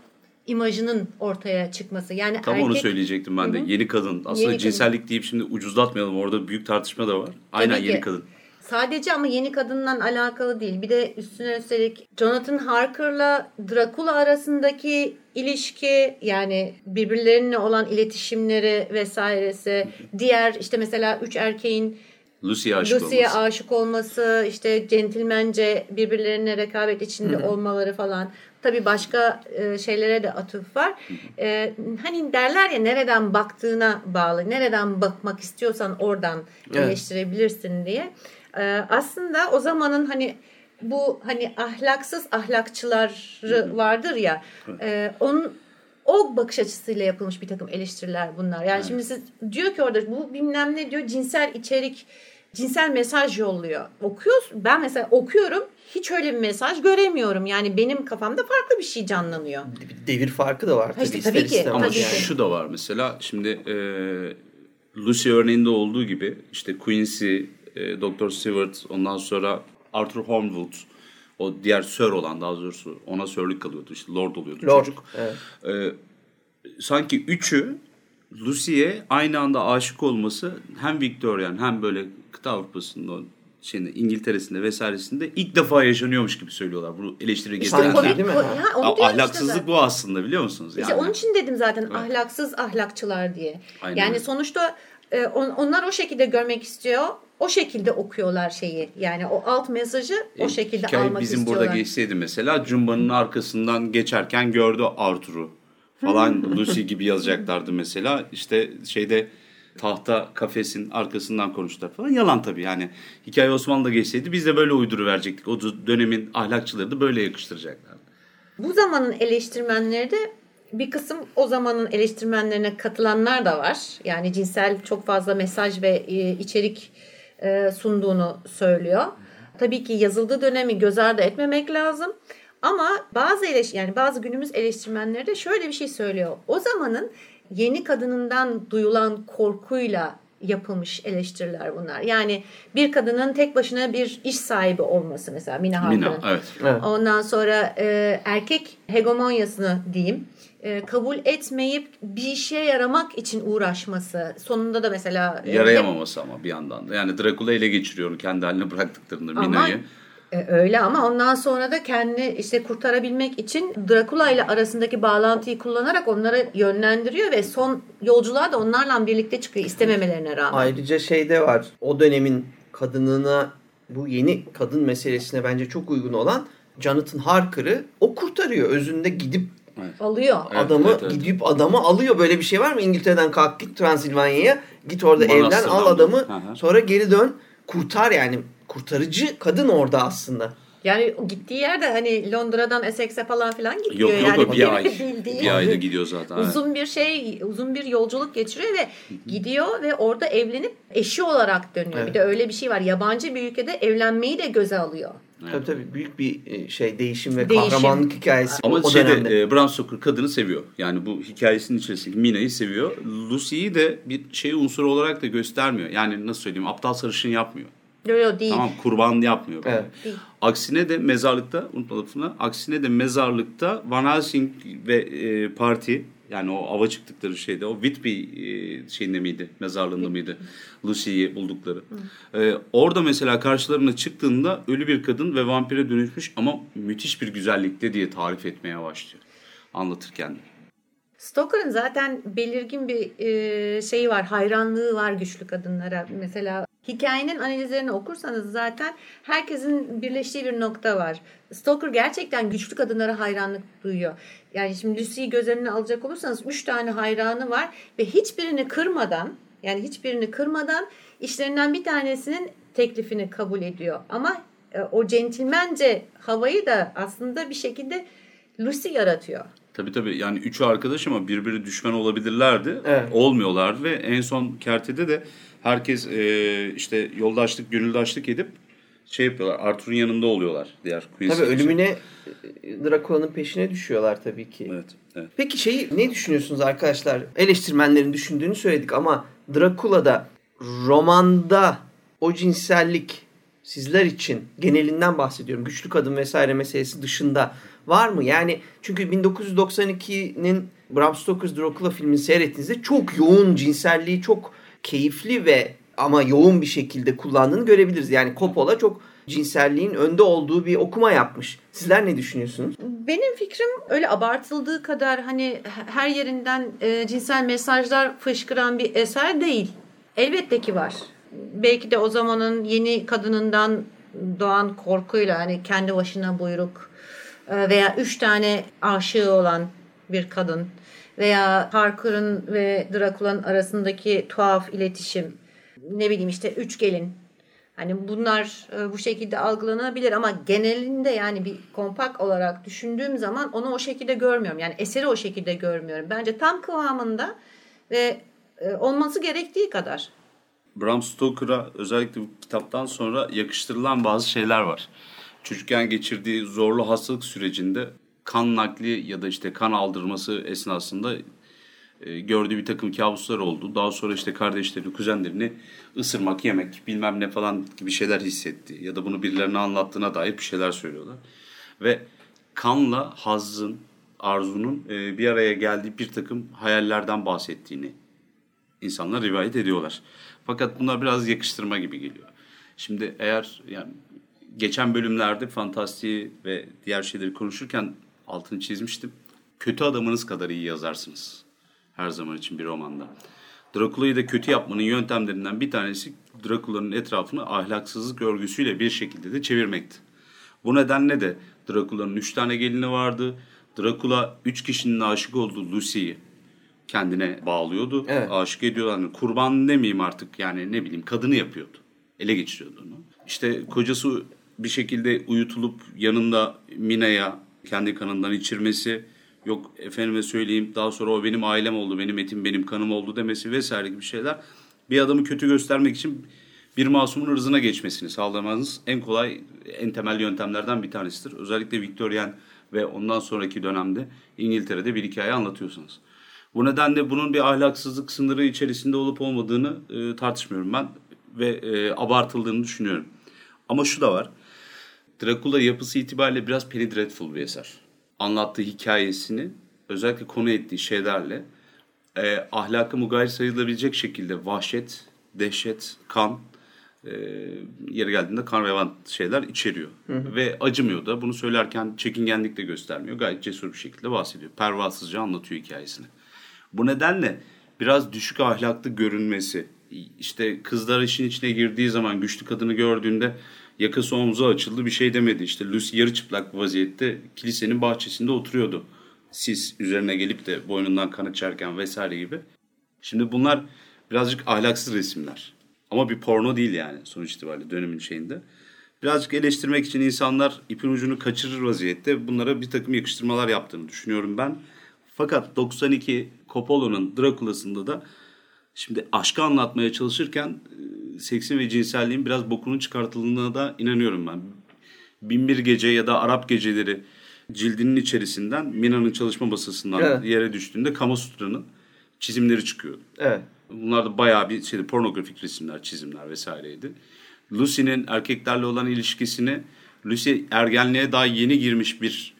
[SPEAKER 2] imajının ortaya çıkması. Yani
[SPEAKER 1] Tam
[SPEAKER 2] erkek...
[SPEAKER 1] onu söyleyecektim ben de. Yeni kadın. Aslında
[SPEAKER 2] Yeni
[SPEAKER 1] cinsellik deyip şimdi ucuzlatmayalım. Orada büyük tartışma da var. Aynen
[SPEAKER 2] ki.
[SPEAKER 1] yeni kadın.
[SPEAKER 2] Sadece ama yeni kadından alakalı değil. Bir de üstüne üstelik Jonathan Harker'la Dracula arasındaki ilişki yani birbirlerine olan iletişimleri vesairesi. Diğer işte mesela üç erkeğin
[SPEAKER 1] Lucy'ye aşık
[SPEAKER 2] Lucy'ye
[SPEAKER 1] olması.
[SPEAKER 2] aşık olması, işte centilmence birbirlerine rekabet içinde olmaları falan. Tabii başka e, şeylere de atıf var. E, hani derler ya nereden baktığına bağlı. Nereden bakmak istiyorsan oradan
[SPEAKER 3] Evet.
[SPEAKER 2] eleştirebilirsin diye. E, aslında o zamanın hani bu hani ahlaksız ahlakçıları vardır ya. E, onun o bakış açısıyla yapılmış bir takım eleştiriler bunlar. Yani şimdi siz diyor ki orada bu bilmem ne diyor cinsel içerik, cinsel mesaj yolluyor. Okuyoruz. Ben mesela okuyorum hiç öyle bir mesaj göremiyorum. Yani benim kafamda farklı bir şey canlanıyor.
[SPEAKER 3] Bir devir farkı da var tabii.
[SPEAKER 2] işte tabii ki,
[SPEAKER 1] Ama
[SPEAKER 2] Tabii ki.
[SPEAKER 1] şu da var mesela şimdi e, Lucy örneğinde olduğu gibi işte Quincy, e, Dr. Stewart ondan sonra Arthur Hornwood o diğer Sir olan daha doğrusu ona Sir'lik kalıyordu işte Lord oluyordu
[SPEAKER 3] Lord.
[SPEAKER 1] çocuk.
[SPEAKER 3] Evet.
[SPEAKER 1] E, sanki üçü Lucy'ye aynı anda aşık olması hem Victorian hem böyle kıta Avrupa'sında o şeyinde İngiltere'sinde vesairesinde ilk defa yaşanıyormuş gibi söylüyorlar. Bu eleştiri
[SPEAKER 3] İşte
[SPEAKER 1] getirenler.
[SPEAKER 3] komik değil mi? Ha.
[SPEAKER 2] Onu işte
[SPEAKER 1] Ahlaksızlık
[SPEAKER 2] zaten.
[SPEAKER 1] bu aslında biliyor musunuz? Yani.
[SPEAKER 2] İşte onun için dedim zaten ahlaksız ahlakçılar diye.
[SPEAKER 1] Aynen
[SPEAKER 2] yani sonuçta e, on- onlar o şekilde görmek istiyor. O şekilde okuyorlar şeyi. Yani o alt mesajı o
[SPEAKER 1] E,
[SPEAKER 2] şekilde
[SPEAKER 1] hikaye
[SPEAKER 2] almak
[SPEAKER 1] bizim
[SPEAKER 2] istiyorlar.
[SPEAKER 1] burada geçseydi mesela Cumba'nın arkasından geçerken gördü Arthur'u falan [LAUGHS] Lucy gibi yazacaklardı mesela. İşte şeyde tahta kafesin arkasından konuştular falan. Yalan tabii yani. Hikaye Osmanlı'da geçseydi biz de böyle uyduru verecektik. O dönemin ahlakçıları da böyle yakıştıracaklardı.
[SPEAKER 2] Bu zamanın eleştirmenleri de bir kısım o zamanın eleştirmenlerine katılanlar da var. Yani cinsel çok fazla mesaj ve e, içerik e, sunduğunu söylüyor. Tabii ki yazıldığı dönemi göz ardı etmemek lazım. Ama bazı eleş yani bazı günümüz eleştirmenleri de şöyle bir şey söylüyor. O zamanın yeni kadınından duyulan korkuyla yapılmış eleştiriler bunlar. Yani bir kadının tek başına bir iş sahibi olması mesela Mina Harker'ın.
[SPEAKER 1] Mina evet.
[SPEAKER 3] Evet.
[SPEAKER 2] Ondan sonra e, erkek hegemonyasını diyeyim e, kabul etmeyip bir işe yaramak için uğraşması. Sonunda da mesela e,
[SPEAKER 1] Yarayamaması ama bir yandan da. Yani Dracula ele geçiriyor kendi haline bıraktıklarında
[SPEAKER 2] Ama-
[SPEAKER 1] Mina'yı.
[SPEAKER 2] E, öyle ama ondan sonra da kendini işte kurtarabilmek için Dracula ile arasındaki bağlantıyı kullanarak onları yönlendiriyor ve son yolculuğa da onlarla birlikte çıkıyor istememelerine rağmen.
[SPEAKER 3] Ayrıca şey de var. O dönemin kadınına bu yeni kadın meselesine bence çok uygun olan Jonathan Harker'ı o kurtarıyor. Özünde gidip
[SPEAKER 2] Alıyor.
[SPEAKER 1] Evet,
[SPEAKER 3] adamı
[SPEAKER 1] evet, evet.
[SPEAKER 3] gidip adamı alıyor. Böyle bir şey var mı? İngiltere'den kalk git Transilvanya'ya. Git orada evlen
[SPEAKER 1] Manastır'dan
[SPEAKER 3] al
[SPEAKER 1] da.
[SPEAKER 3] adamı.
[SPEAKER 1] Hı hı.
[SPEAKER 3] Sonra geri dön. Kurtar yani. Kurtarıcı kadın orada aslında.
[SPEAKER 2] Yani gittiği yerde hani Londra'dan Essex'e falan filan gidiyor.
[SPEAKER 1] Yok yok
[SPEAKER 2] yani
[SPEAKER 1] bir ay. [LAUGHS] Bir ayda gidiyor zaten. evet.
[SPEAKER 2] uzun bir şey, uzun bir yolculuk geçiriyor ve gidiyor ve orada evlenip eşi olarak dönüyor.
[SPEAKER 3] Evet.
[SPEAKER 2] Bir de öyle bir şey var. Yabancı bir ülkede evlenmeyi de göze alıyor.
[SPEAKER 3] Tabii tabii büyük bir e, şey değişim ve
[SPEAKER 2] Değişim.
[SPEAKER 3] kahramanlık hikayesi
[SPEAKER 1] Ama
[SPEAKER 3] o
[SPEAKER 1] şeyde
[SPEAKER 3] dönemde.
[SPEAKER 1] e, Bram Stoker kadını seviyor. Yani bu hikayesinin içerisindeki Mina'yı seviyor. Lucy'yi de bir şey unsuru olarak da göstermiyor. Yani nasıl söyleyeyim aptal sarışın yapmıyor.
[SPEAKER 2] Yok yok değil.
[SPEAKER 1] Tamam kurban yapmıyor.
[SPEAKER 3] Evet.
[SPEAKER 2] Değil.
[SPEAKER 1] Aksine de mezarlıkta unutma lafını. Aksine de mezarlıkta Van Helsing ve e, parti yani o ava çıktıkları şeyde o Whitby e, şeyinde miydi? Mezarlığında mıydı? Lucy'yi buldukları. E, orada mesela karşılarına çıktığında ölü bir kadın ve vampire dönüşmüş ama müthiş bir güzellikte diye tarif etmeye başlıyor. Anlatırken de.
[SPEAKER 2] Stoker'ın zaten belirgin bir e, şeyi var, hayranlığı var güçlü kadınlara. Mesela hikayenin analizlerini okursanız zaten herkesin birleştiği bir nokta var. Stoker gerçekten güçlü kadınlara hayranlık duyuyor. Yani şimdi Lucy'yi göz önüne alacak olursanız üç tane hayranı var ve hiçbirini kırmadan yani hiçbirini kırmadan işlerinden bir tanesinin teklifini kabul ediyor. Ama e, o centilmence havayı da aslında bir şekilde Lucy yaratıyor.
[SPEAKER 1] Tabii tabii yani üçü arkadaş ama birbiri düşman olabilirlerdi.
[SPEAKER 3] Evet.
[SPEAKER 1] Olmuyorlardı ve en son kertede de herkes e, işte yoldaşlık, gönüldaşlık edip şey yapıyorlar. Arthur'un yanında oluyorlar diğer Queen's
[SPEAKER 3] Tabii
[SPEAKER 1] için.
[SPEAKER 3] ölümüne e, Drakula'nın peşine düşüyorlar tabii ki.
[SPEAKER 1] Evet, evet.
[SPEAKER 3] Peki şeyi ne düşünüyorsunuz arkadaşlar? Eleştirmenlerin düşündüğünü söyledik ama Drakula'da romanda o cinsellik sizler için genelinden bahsediyorum. Güçlü kadın vesaire meselesi dışında var mı? Yani çünkü 1992'nin Bram Stoker's Dracula filmini seyrettiğinizde çok yoğun cinselliği çok keyifli ve ama yoğun bir şekilde kullandığını görebiliriz. Yani Coppola çok cinselliğin önde olduğu bir okuma yapmış. Sizler ne düşünüyorsunuz?
[SPEAKER 2] Benim fikrim öyle abartıldığı kadar hani her yerinden e, cinsel mesajlar fışkıran bir eser değil. Elbette ki var. Belki de o zamanın yeni kadınından doğan korkuyla hani kendi başına buyruk e, veya üç tane aşığı olan bir kadın veya Parker'ın ve Dracula'nın arasındaki tuhaf iletişim ne bileyim işte üç gelin Hani bunlar e, bu şekilde algılanabilir ama genelinde yani bir kompak olarak düşündüğüm zaman onu o şekilde görmüyorum. Yani eseri o şekilde görmüyorum. Bence tam kıvamında ve e, olması gerektiği kadar.
[SPEAKER 1] Bram Stoker'a özellikle bu kitaptan sonra yakıştırılan bazı şeyler var. Çocukken geçirdiği zorlu hastalık sürecinde kan nakli ya da işte kan aldırması esnasında e, gördüğü bir takım kabuslar oldu. Daha sonra işte kardeşlerini, kuzenlerini ısırmak, yemek bilmem ne falan gibi şeyler hissetti. Ya da bunu birilerine anlattığına dair bir şeyler söylüyorlar. Ve kanla hazzın, arzunun e, bir araya geldiği bir takım hayallerden bahsettiğini insanlar rivayet ediyorlar. Fakat bunlar biraz yakıştırma gibi geliyor. Şimdi eğer yani geçen bölümlerde fantastiği ve diğer şeyleri konuşurken altını çizmiştim. Kötü adamınız kadar iyi yazarsınız. Her zaman için bir romanda. Drakula'yı da kötü yapmanın yöntemlerinden bir tanesi Drakula'nın etrafını ahlaksızlık örgüsüyle bir şekilde de çevirmekti. Bu nedenle de Drakula'nın üç tane gelini vardı. Drakula üç kişinin aşık olduğu Lucy'yi kendine bağlıyordu.
[SPEAKER 3] Evet.
[SPEAKER 1] Aşık ediyordu. Hani kurban demeyeyim artık yani ne bileyim kadını yapıyordu. Ele geçiriyordu onu. İşte kocası bir şekilde uyutulup yanında Mina'ya kendi kanından içirmesi yok efendime söyleyeyim daha sonra o benim ailem oldu, benim etim benim kanım oldu demesi vesaire gibi şeyler bir adamı kötü göstermek için bir masumun ırzına geçmesini sağlamanız en kolay, en temel yöntemlerden bir tanesidir. Özellikle Victorian ve ondan sonraki dönemde İngiltere'de bir hikaye anlatıyorsanız. Bu nedenle bunun bir ahlaksızlık sınırı içerisinde olup olmadığını e, tartışmıyorum ben ve e, abartıldığını düşünüyorum. Ama şu da var. Dracula yapısı itibariyle biraz Penny Dreadful bir eser. Anlattığı hikayesini özellikle konu ettiği şeylerle e, ahlaka mugayir sayılabilecek şekilde vahşet, dehşet, kan, e, yeri geldiğinde kan revan şeyler içeriyor. Ve acımıyor da bunu söylerken çekingenlik de göstermiyor. Gayet cesur bir şekilde bahsediyor. Pervasızca anlatıyor hikayesini. Bu nedenle biraz düşük ahlaklı görünmesi, işte kızlar işin içine girdiği zaman güçlü kadını gördüğünde yakası omzu açıldı bir şey demedi. İşte Lucy yarı çıplak vaziyette kilisenin bahçesinde oturuyordu. Sis üzerine gelip de boynundan kan içerken vesaire gibi. Şimdi bunlar birazcık ahlaksız resimler. Ama bir porno değil yani sonuç itibariyle dönemin şeyinde. Birazcık eleştirmek için insanlar ipin ucunu kaçırır vaziyette bunlara bir takım yakıştırmalar yaptığını düşünüyorum ben. Fakat 92 Coppola'nın Dracula'sında da şimdi aşkı anlatmaya çalışırken e, seksin ve cinselliğin biraz bokunun çıkartıldığına da inanıyorum ben. Binbir Gece ya da Arap Geceleri cildinin içerisinden Mina'nın çalışma masasından
[SPEAKER 3] Evet.
[SPEAKER 1] yere düştüğünde Kamasutra'nın çizimleri çıkıyordu.
[SPEAKER 3] Evet.
[SPEAKER 1] Bunlar da bayağı bir şeydi, pornografik resimler, çizimler vesaireydi. Lucy'nin erkeklerle olan ilişkisini Lucy ergenliğe daha yeni girmiş bir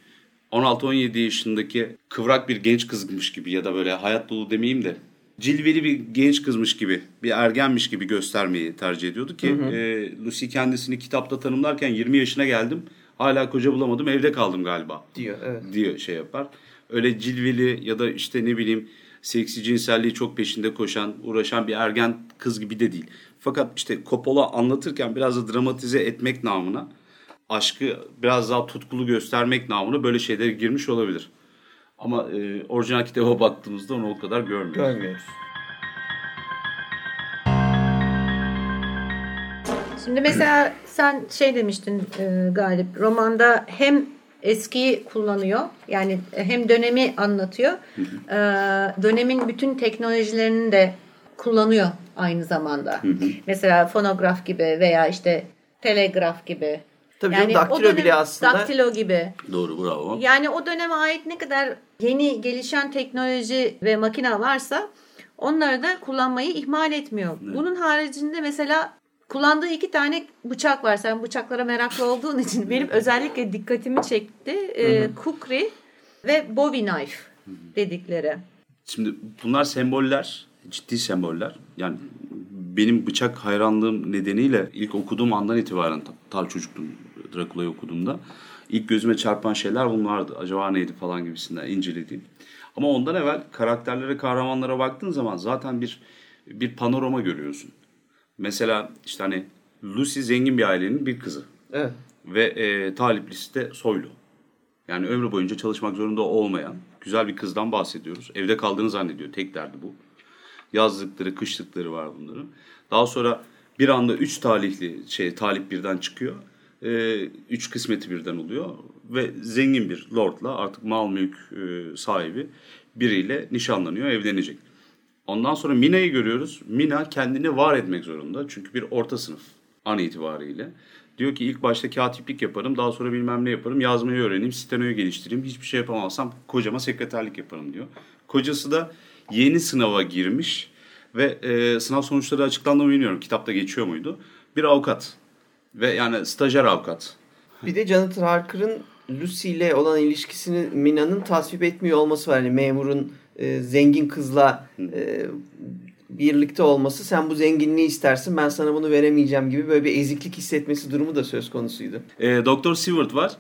[SPEAKER 1] 16-17 yaşındaki kıvrak bir genç kızmış gibi ya da böyle hayat dolu demeyeyim de cilveli bir genç kızmış gibi, bir ergenmiş gibi göstermeyi tercih ediyordu ki e, Lucy kendisini kitapta tanımlarken 20 yaşına geldim. Hala koca bulamadım, evde kaldım galiba
[SPEAKER 3] Diyor evet.
[SPEAKER 1] diyor şey yapar. Öyle cilveli ya da işte ne bileyim seksi cinselliği çok peşinde koşan, uğraşan bir ergen kız gibi de değil. Fakat işte Coppola anlatırken biraz da dramatize etmek namına aşkı biraz daha tutkulu göstermek namına böyle şeylere girmiş olabilir. Ama e, orijinal kitaba baktığımızda onu o kadar görmüyoruz.
[SPEAKER 3] Görmüyoruz.
[SPEAKER 2] Şimdi mesela sen şey demiştin e, Galip romanda hem eskiyi kullanıyor yani hem dönemi anlatıyor e, dönemin bütün teknolojilerini de kullanıyor aynı zamanda. Mesela fonograf gibi veya işte telegraf gibi.
[SPEAKER 3] Tabii canım, daktilo
[SPEAKER 2] dönem,
[SPEAKER 3] bile aslında-
[SPEAKER 2] Daktilo gibi.
[SPEAKER 1] Doğru bravo.
[SPEAKER 2] Yani o döneme ait ne kadar yeni gelişen teknoloji ve makine varsa onları da kullanmayı ihmal etmiyor. Bunun haricinde mesela kullandığı iki tane bıçak var. Sen bıçaklara meraklı olduğun için [LAUGHS] benim özellikle dikkatimi çekti. Ee, kukri ve bowie knife dedikleri.
[SPEAKER 1] Şimdi bunlar semboller, ciddi semboller. Yani benim bıçak hayranlığım nedeniyle ilk okuduğum andan itibaren ta- ta çocuktum Drakula'yı okuduğumda ilk gözüme çarpan şeyler bunlardı. Acaba neydi falan gibisinden incelediğim. Ama ondan evvel karakterlere, kahramanlara baktığın zaman zaten bir bir panorama görüyorsun. Mesela işte hani Lucy zengin bir ailenin bir kızı
[SPEAKER 3] Evet.
[SPEAKER 1] ve e, taliplisi de soylu. Yani ömrü boyunca çalışmak zorunda olmayan güzel bir kızdan bahsediyoruz. Evde kaldığını zannediyor. Tek derdi bu. Yazlıkları, kışlıkları var bunların. Daha sonra bir anda üç talihli şey talip birden çıkıyor. E, üç kısmeti birden oluyor ve zengin bir lordla artık mal mülk e, sahibi biriyle nişanlanıyor, evlenecek. Ondan sonra Mina'yı görüyoruz. Mina kendini var etmek zorunda. Çünkü bir orta sınıf an itibariyle. Diyor ki ilk başta katiplik yaparım, daha sonra bilmem ne yaparım, yazmayı öğreneyim, stenoyu geliştireyim, hiçbir şey yapamazsam kocama sekreterlik yaparım diyor. Kocası da yeni sınava girmiş ve e, sınav sonuçları açıklandı mı bilmiyorum, kitapta geçiyor muydu? Bir avukat ve yani stajyer avukat.
[SPEAKER 3] Bir de Jonathan Harker'ın Lucy ile olan ilişkisini Mina'nın tasvip etmiyor olması var. Yani memurun e, zengin kızla e, birlikte olması sen bu zenginliği istersin ben sana bunu veremeyeceğim gibi böyle bir eziklik hissetmesi durumu da söz konusuydu.
[SPEAKER 1] E, Doktor Seward var.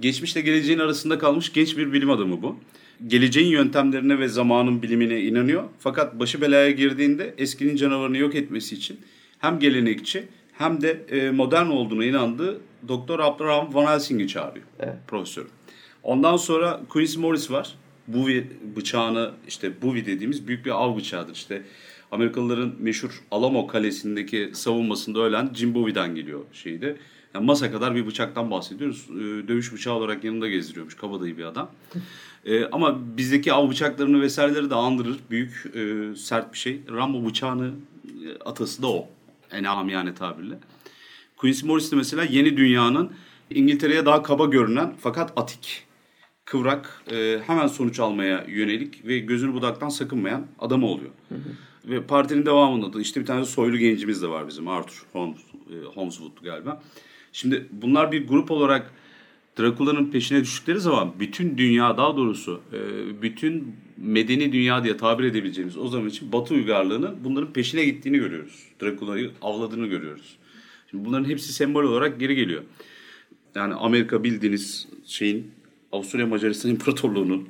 [SPEAKER 1] Geçmişle geleceğin arasında kalmış genç bir bilim adamı bu. Geleceğin yöntemlerine ve zamanın bilimine inanıyor. Fakat başı belaya girdiğinde eskinin canavarını yok etmesi için hem gelenekçi hem de e, modern olduğuna inandığı Doktor Abraham Van Helsing'i çağırıyor.
[SPEAKER 3] Evet.
[SPEAKER 1] Profesör. Ondan sonra Quincy Morris var. Bowie bıçağını işte Bowie dediğimiz büyük bir av bıçağıdır. İşte Amerikalıların meşhur Alamo Kalesi'ndeki savunmasında ölen Jim Bowie'den geliyor şeyde. Yani masa kadar bir bıçaktan bahsediyoruz. Ee, dövüş bıçağı olarak yanında gezdiriyormuş. Kabadayı bir adam. Ee, ama bizdeki av bıçaklarını vesaireleri de andırır. Büyük, e, sert bir şey. Rambo bıçağını e, atası da o. En amiyane tabirle. Quincy Morris de mesela yeni dünyanın İngiltere'ye daha kaba görünen fakat atik, kıvrak, e, hemen sonuç almaya yönelik ve gözünü budaktan sakınmayan adamı oluyor. Ve partinin devamında da işte bir tane soylu gencimiz de var bizim Arthur Holmes, e, Holmeswood galiba. Şimdi bunlar bir grup olarak Drakula'nın peşine düştükleri zaman bütün dünya daha doğrusu e, bütün medeni dünya diye tabir edebileceğimiz o zaman için Batı uygarlığının bunların peşine gittiğini görüyoruz. Drakula'yı avladığını görüyoruz. Şimdi bunların hepsi sembol olarak geri geliyor. Yani Amerika bildiğiniz şeyin Avusturya Macaristan [LAUGHS] İmparatorluğu'nun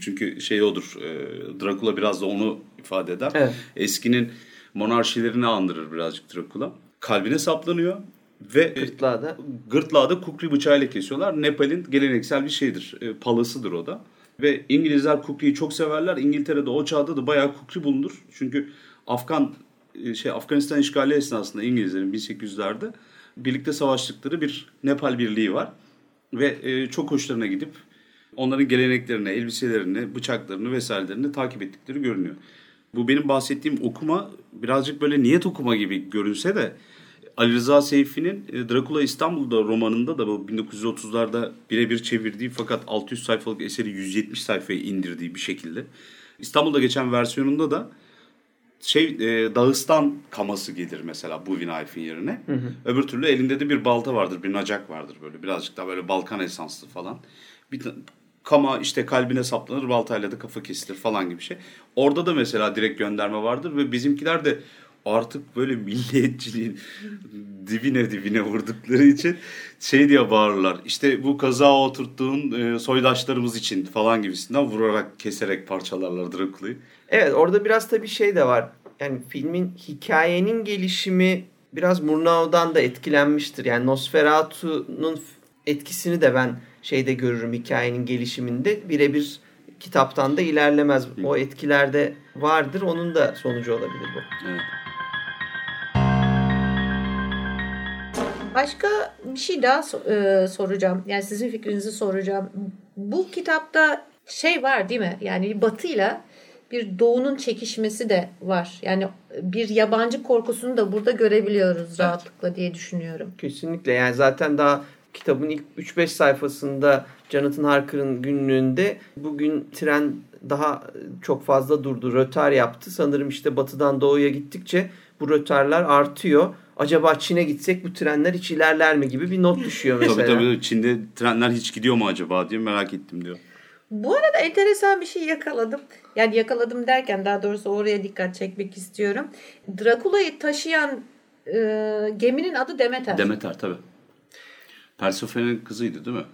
[SPEAKER 1] çünkü şey odur e, Drakula biraz da onu ifade eder.
[SPEAKER 3] Evet.
[SPEAKER 1] Eskinin monarşilerini andırır birazcık Drakula. Kalbine saplanıyor ve
[SPEAKER 3] Gırtlağı da
[SPEAKER 1] gırtlağı da kukri bıçağıyla kesiyorlar. Nepal'in geleneksel bir şeydir. E, palasıdır o da. Ve İngilizler kukriyi çok severler. İngiltere'de o çağda da bayağı kukri bulunur. Çünkü Afgan e, şey Afganistan işgali esnasında İngilizlerin 1800'lerde birlikte savaştıkları bir Nepal birliği var. Ve e, çok hoşlarına gidip onların geleneklerini, elbiselerini, bıçaklarını vesairelerini takip ettikleri görünüyor. Bu benim bahsettiğim okuma birazcık böyle niyet okuma gibi görünse de Ali Rıza Seyfi'nin e, Drakula İstanbul'da romanında da bu 1930'larda birebir çevirdiği fakat 600 sayfalık eseri 170 sayfaya indirdiği bir şekilde. İstanbul'da geçen versiyonunda da şey e, Dağıstan kaması gelir mesela bu Knife'in yerine. Öbür türlü elinde de bir balta vardır, bir nacak vardır böyle birazcık daha böyle Balkan esanslı falan. Bir kama işte kalbine saplanır, baltayla da kafa kesilir falan gibi şey. Orada da mesela direkt gönderme vardır ve bizimkiler de artık böyle milliyetçiliğin dibine dibine vurdukları için şey diye bağırırlar. İşte bu kaza oturttuğun e, soydaşlarımız için falan gibisinden vurarak, keserek parçalarlar Drakula'yı.
[SPEAKER 3] Evet orada biraz tabii şey de var. Yani filmin hikayenin gelişimi biraz Murnao'dan da etkilenmiştir. Yani Nosferatu'nun etkisini de ben şeyde görürüm hikayenin gelişiminde. Birebir kitaptan da ilerlemez. O etkilerde vardır. Onun da sonucu olabilir bu.
[SPEAKER 1] Evet.
[SPEAKER 2] Başka bir şey daha e, soracağım. Yani sizin fikrinizi soracağım. Bu kitapta şey var değil mi? Yani batıyla bir doğunun çekişmesi de var. Yani bir yabancı korkusunu da burada görebiliyoruz rahatlıkla diye düşünüyorum.
[SPEAKER 3] Kesinlikle yani zaten daha kitabın ilk 3-5 sayfasında Jonathan Harker'ın günlüğünde bugün tren daha çok fazla durdu. Rötar yaptı. Sanırım işte batıdan doğuya gittikçe bu rötarlar artıyor. Acaba Çin'e gitsek bu trenler hiç ilerler mi gibi bir not düşüyor mesela.
[SPEAKER 1] tabii tabii Çin'de trenler hiç gidiyor mu acaba diye merak ettim diyor.
[SPEAKER 2] Bu arada enteresan bir şey yakaladım. Yani yakaladım derken daha doğrusu oraya dikkat çekmek istiyorum. Drakula'yı taşıyan e, geminin adı Demeter.
[SPEAKER 1] Demeter tabii. Persephone'nin kızıydı değil mi?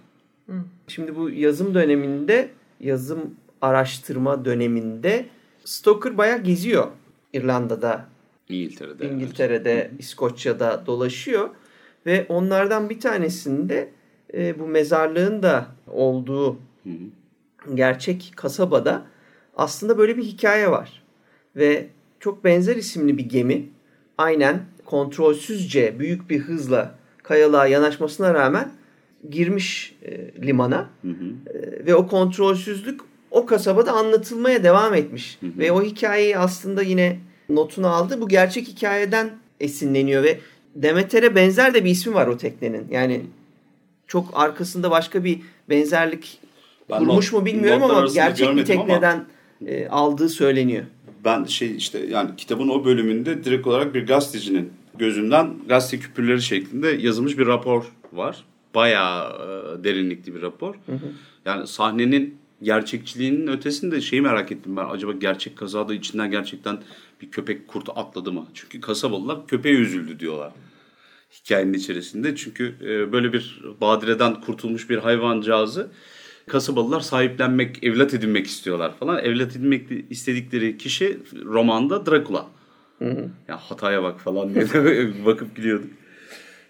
[SPEAKER 3] Şimdi bu yazım döneminde, yazım araştırma döneminde Stoker bayağı geziyor. İrlanda'da,
[SPEAKER 1] İngiltere'de.
[SPEAKER 3] İngiltere'de, İskoçya'da dolaşıyor. Ve onlardan bir tanesinde e, bu mezarlığın da olduğu
[SPEAKER 1] Hı hı.
[SPEAKER 3] gerçek kasabada aslında böyle bir hikaye var. Ve çok benzer isimli bir gemi aynen kontrolsüzce büyük bir hızla kayalığa yanaşmasına rağmen girmiş e, limana
[SPEAKER 1] Hı hı.
[SPEAKER 3] E, ve o kontrolsüzlük o kasabada anlatılmaya devam etmiş.
[SPEAKER 1] Hı hı.
[SPEAKER 3] Ve o hikayeyi aslında yine notunu aldı. Bu gerçek hikayeden esinleniyor ve Demeter'e benzer de bir ismi var o teknenin. Yani çok arkasında başka bir benzerlik
[SPEAKER 1] Ben
[SPEAKER 3] kurmuş
[SPEAKER 1] not-
[SPEAKER 3] mu bilmiyorum ama gerçek bir
[SPEAKER 1] görmedim ama-
[SPEAKER 3] tekneden e, aldığı söyleniyor.
[SPEAKER 1] Ben şey işte yani kitabın o bölümünde direkt olarak bir gazetecinin gözünden gazete küpürleri şeklinde yazılmış bir rapor var. Bayağı e, derinlikli bir rapor. Yani sahnenin gerçekçiliğinin ötesinde şeyi merak ettim ben. Acaba gerçek kazada içinden gerçekten bir köpek kurt atladı mı? Çünkü kasabalılar köpeğe üzüldü diyorlar hikayenin içerisinde. Çünkü e, böyle bir badireden kurtulmuş bir hayvancağızı kasabalılar sahiplenmek, evlat edinmek istiyorlar falan. Evlat edinmek istedikleri kişi romanda Dracula. Ya hataya bak falan diye bakıp gülüyorduk.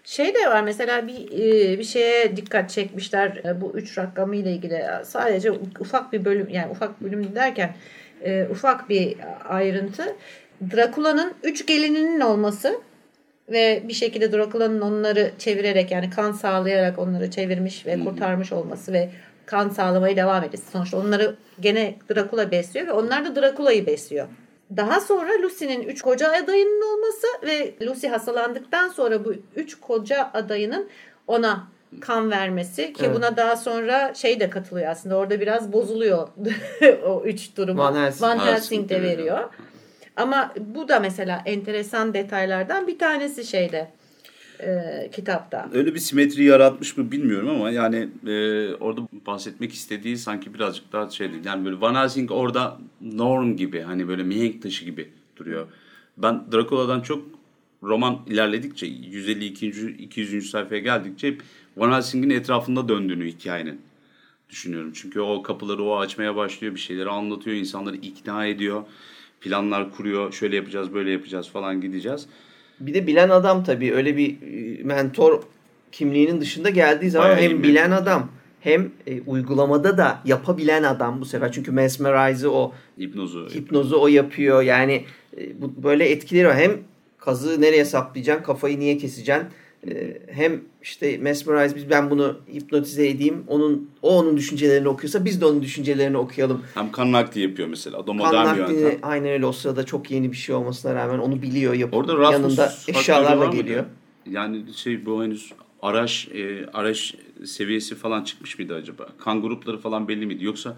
[SPEAKER 2] Şey de var mesela bir e, bir şeye dikkat çekmişler e, bu üç rakamı ile ilgili sadece ufak bir bölüm yani ufak bölüm derken e, ufak bir ayrıntı Drakula'nın üç gelininin olması ve bir şekilde Drakula'nın onları çevirerek yani kan sağlayarak onları çevirmiş ve kurtarmış olması ve kan sağlamaya devam etmesi. Sonuçta onları gene Drakula besliyor ve onlar da Drakula'yı besliyor. Daha sonra Lucy'nin üç koca adayının olması ve Lucy hastalandıktan sonra bu üç koca adayının ona kan vermesi ki
[SPEAKER 3] Evet.
[SPEAKER 2] buna daha sonra şey de katılıyor aslında orada biraz bozuluyor [LAUGHS] o üç durumu.
[SPEAKER 3] Van Helsing.
[SPEAKER 2] Van
[SPEAKER 1] Helsing de veriyor.
[SPEAKER 2] Ama bu da mesela enteresan detaylardan bir tanesi şeyde e, kitapta.
[SPEAKER 1] Öyle bir simetri yaratmış mı bilmiyorum ama yani e, orada bahsetmek istediği sanki birazcık daha şeydi. Yani böyle Van Helsing orada norm gibi hani böyle mihenk taşı gibi duruyor. Ben Dracula'dan çok roman ilerledikçe 150 200. 200. sayfaya geldikçe hep Van Helsing'in etrafında döndüğünü hikayenin düşünüyorum. Çünkü o kapıları o açmaya başlıyor, bir şeyleri anlatıyor, insanları ikna ediyor, planlar kuruyor, şöyle yapacağız, böyle yapacağız falan gideceğiz.
[SPEAKER 3] Bir de bilen adam tabii öyle bir e, mentor kimliğinin dışında geldiği zaman
[SPEAKER 1] Bayağı
[SPEAKER 3] hem bilen adam hem e, uygulamada da yapabilen adam bu sefer. Çünkü mesmerize'ı o
[SPEAKER 1] Hipnozu.
[SPEAKER 3] hipnozu o yapıyor. Yani e, bu böyle etkileri var. Hem kazığı nereye saplayacaksın, kafayı niye keseceksin? E, hem işte mesmerize biz ben bunu hipnotize edeyim. Onun o onun düşüncelerini okuyorsa biz de onun düşüncelerini okuyalım.
[SPEAKER 1] Hem kan nakli yapıyor mesela.
[SPEAKER 3] Kan
[SPEAKER 1] yöntem.
[SPEAKER 3] aynen öyle o sırada çok yeni bir şey olmasına rağmen onu biliyor. Yapıp
[SPEAKER 1] Orada Rasmus
[SPEAKER 3] yanında eşyalarla geliyor.
[SPEAKER 1] Yani şey bu henüz araç e, araç seviyesi falan çıkmış mıydı acaba? Kan grupları falan belli miydi? Yoksa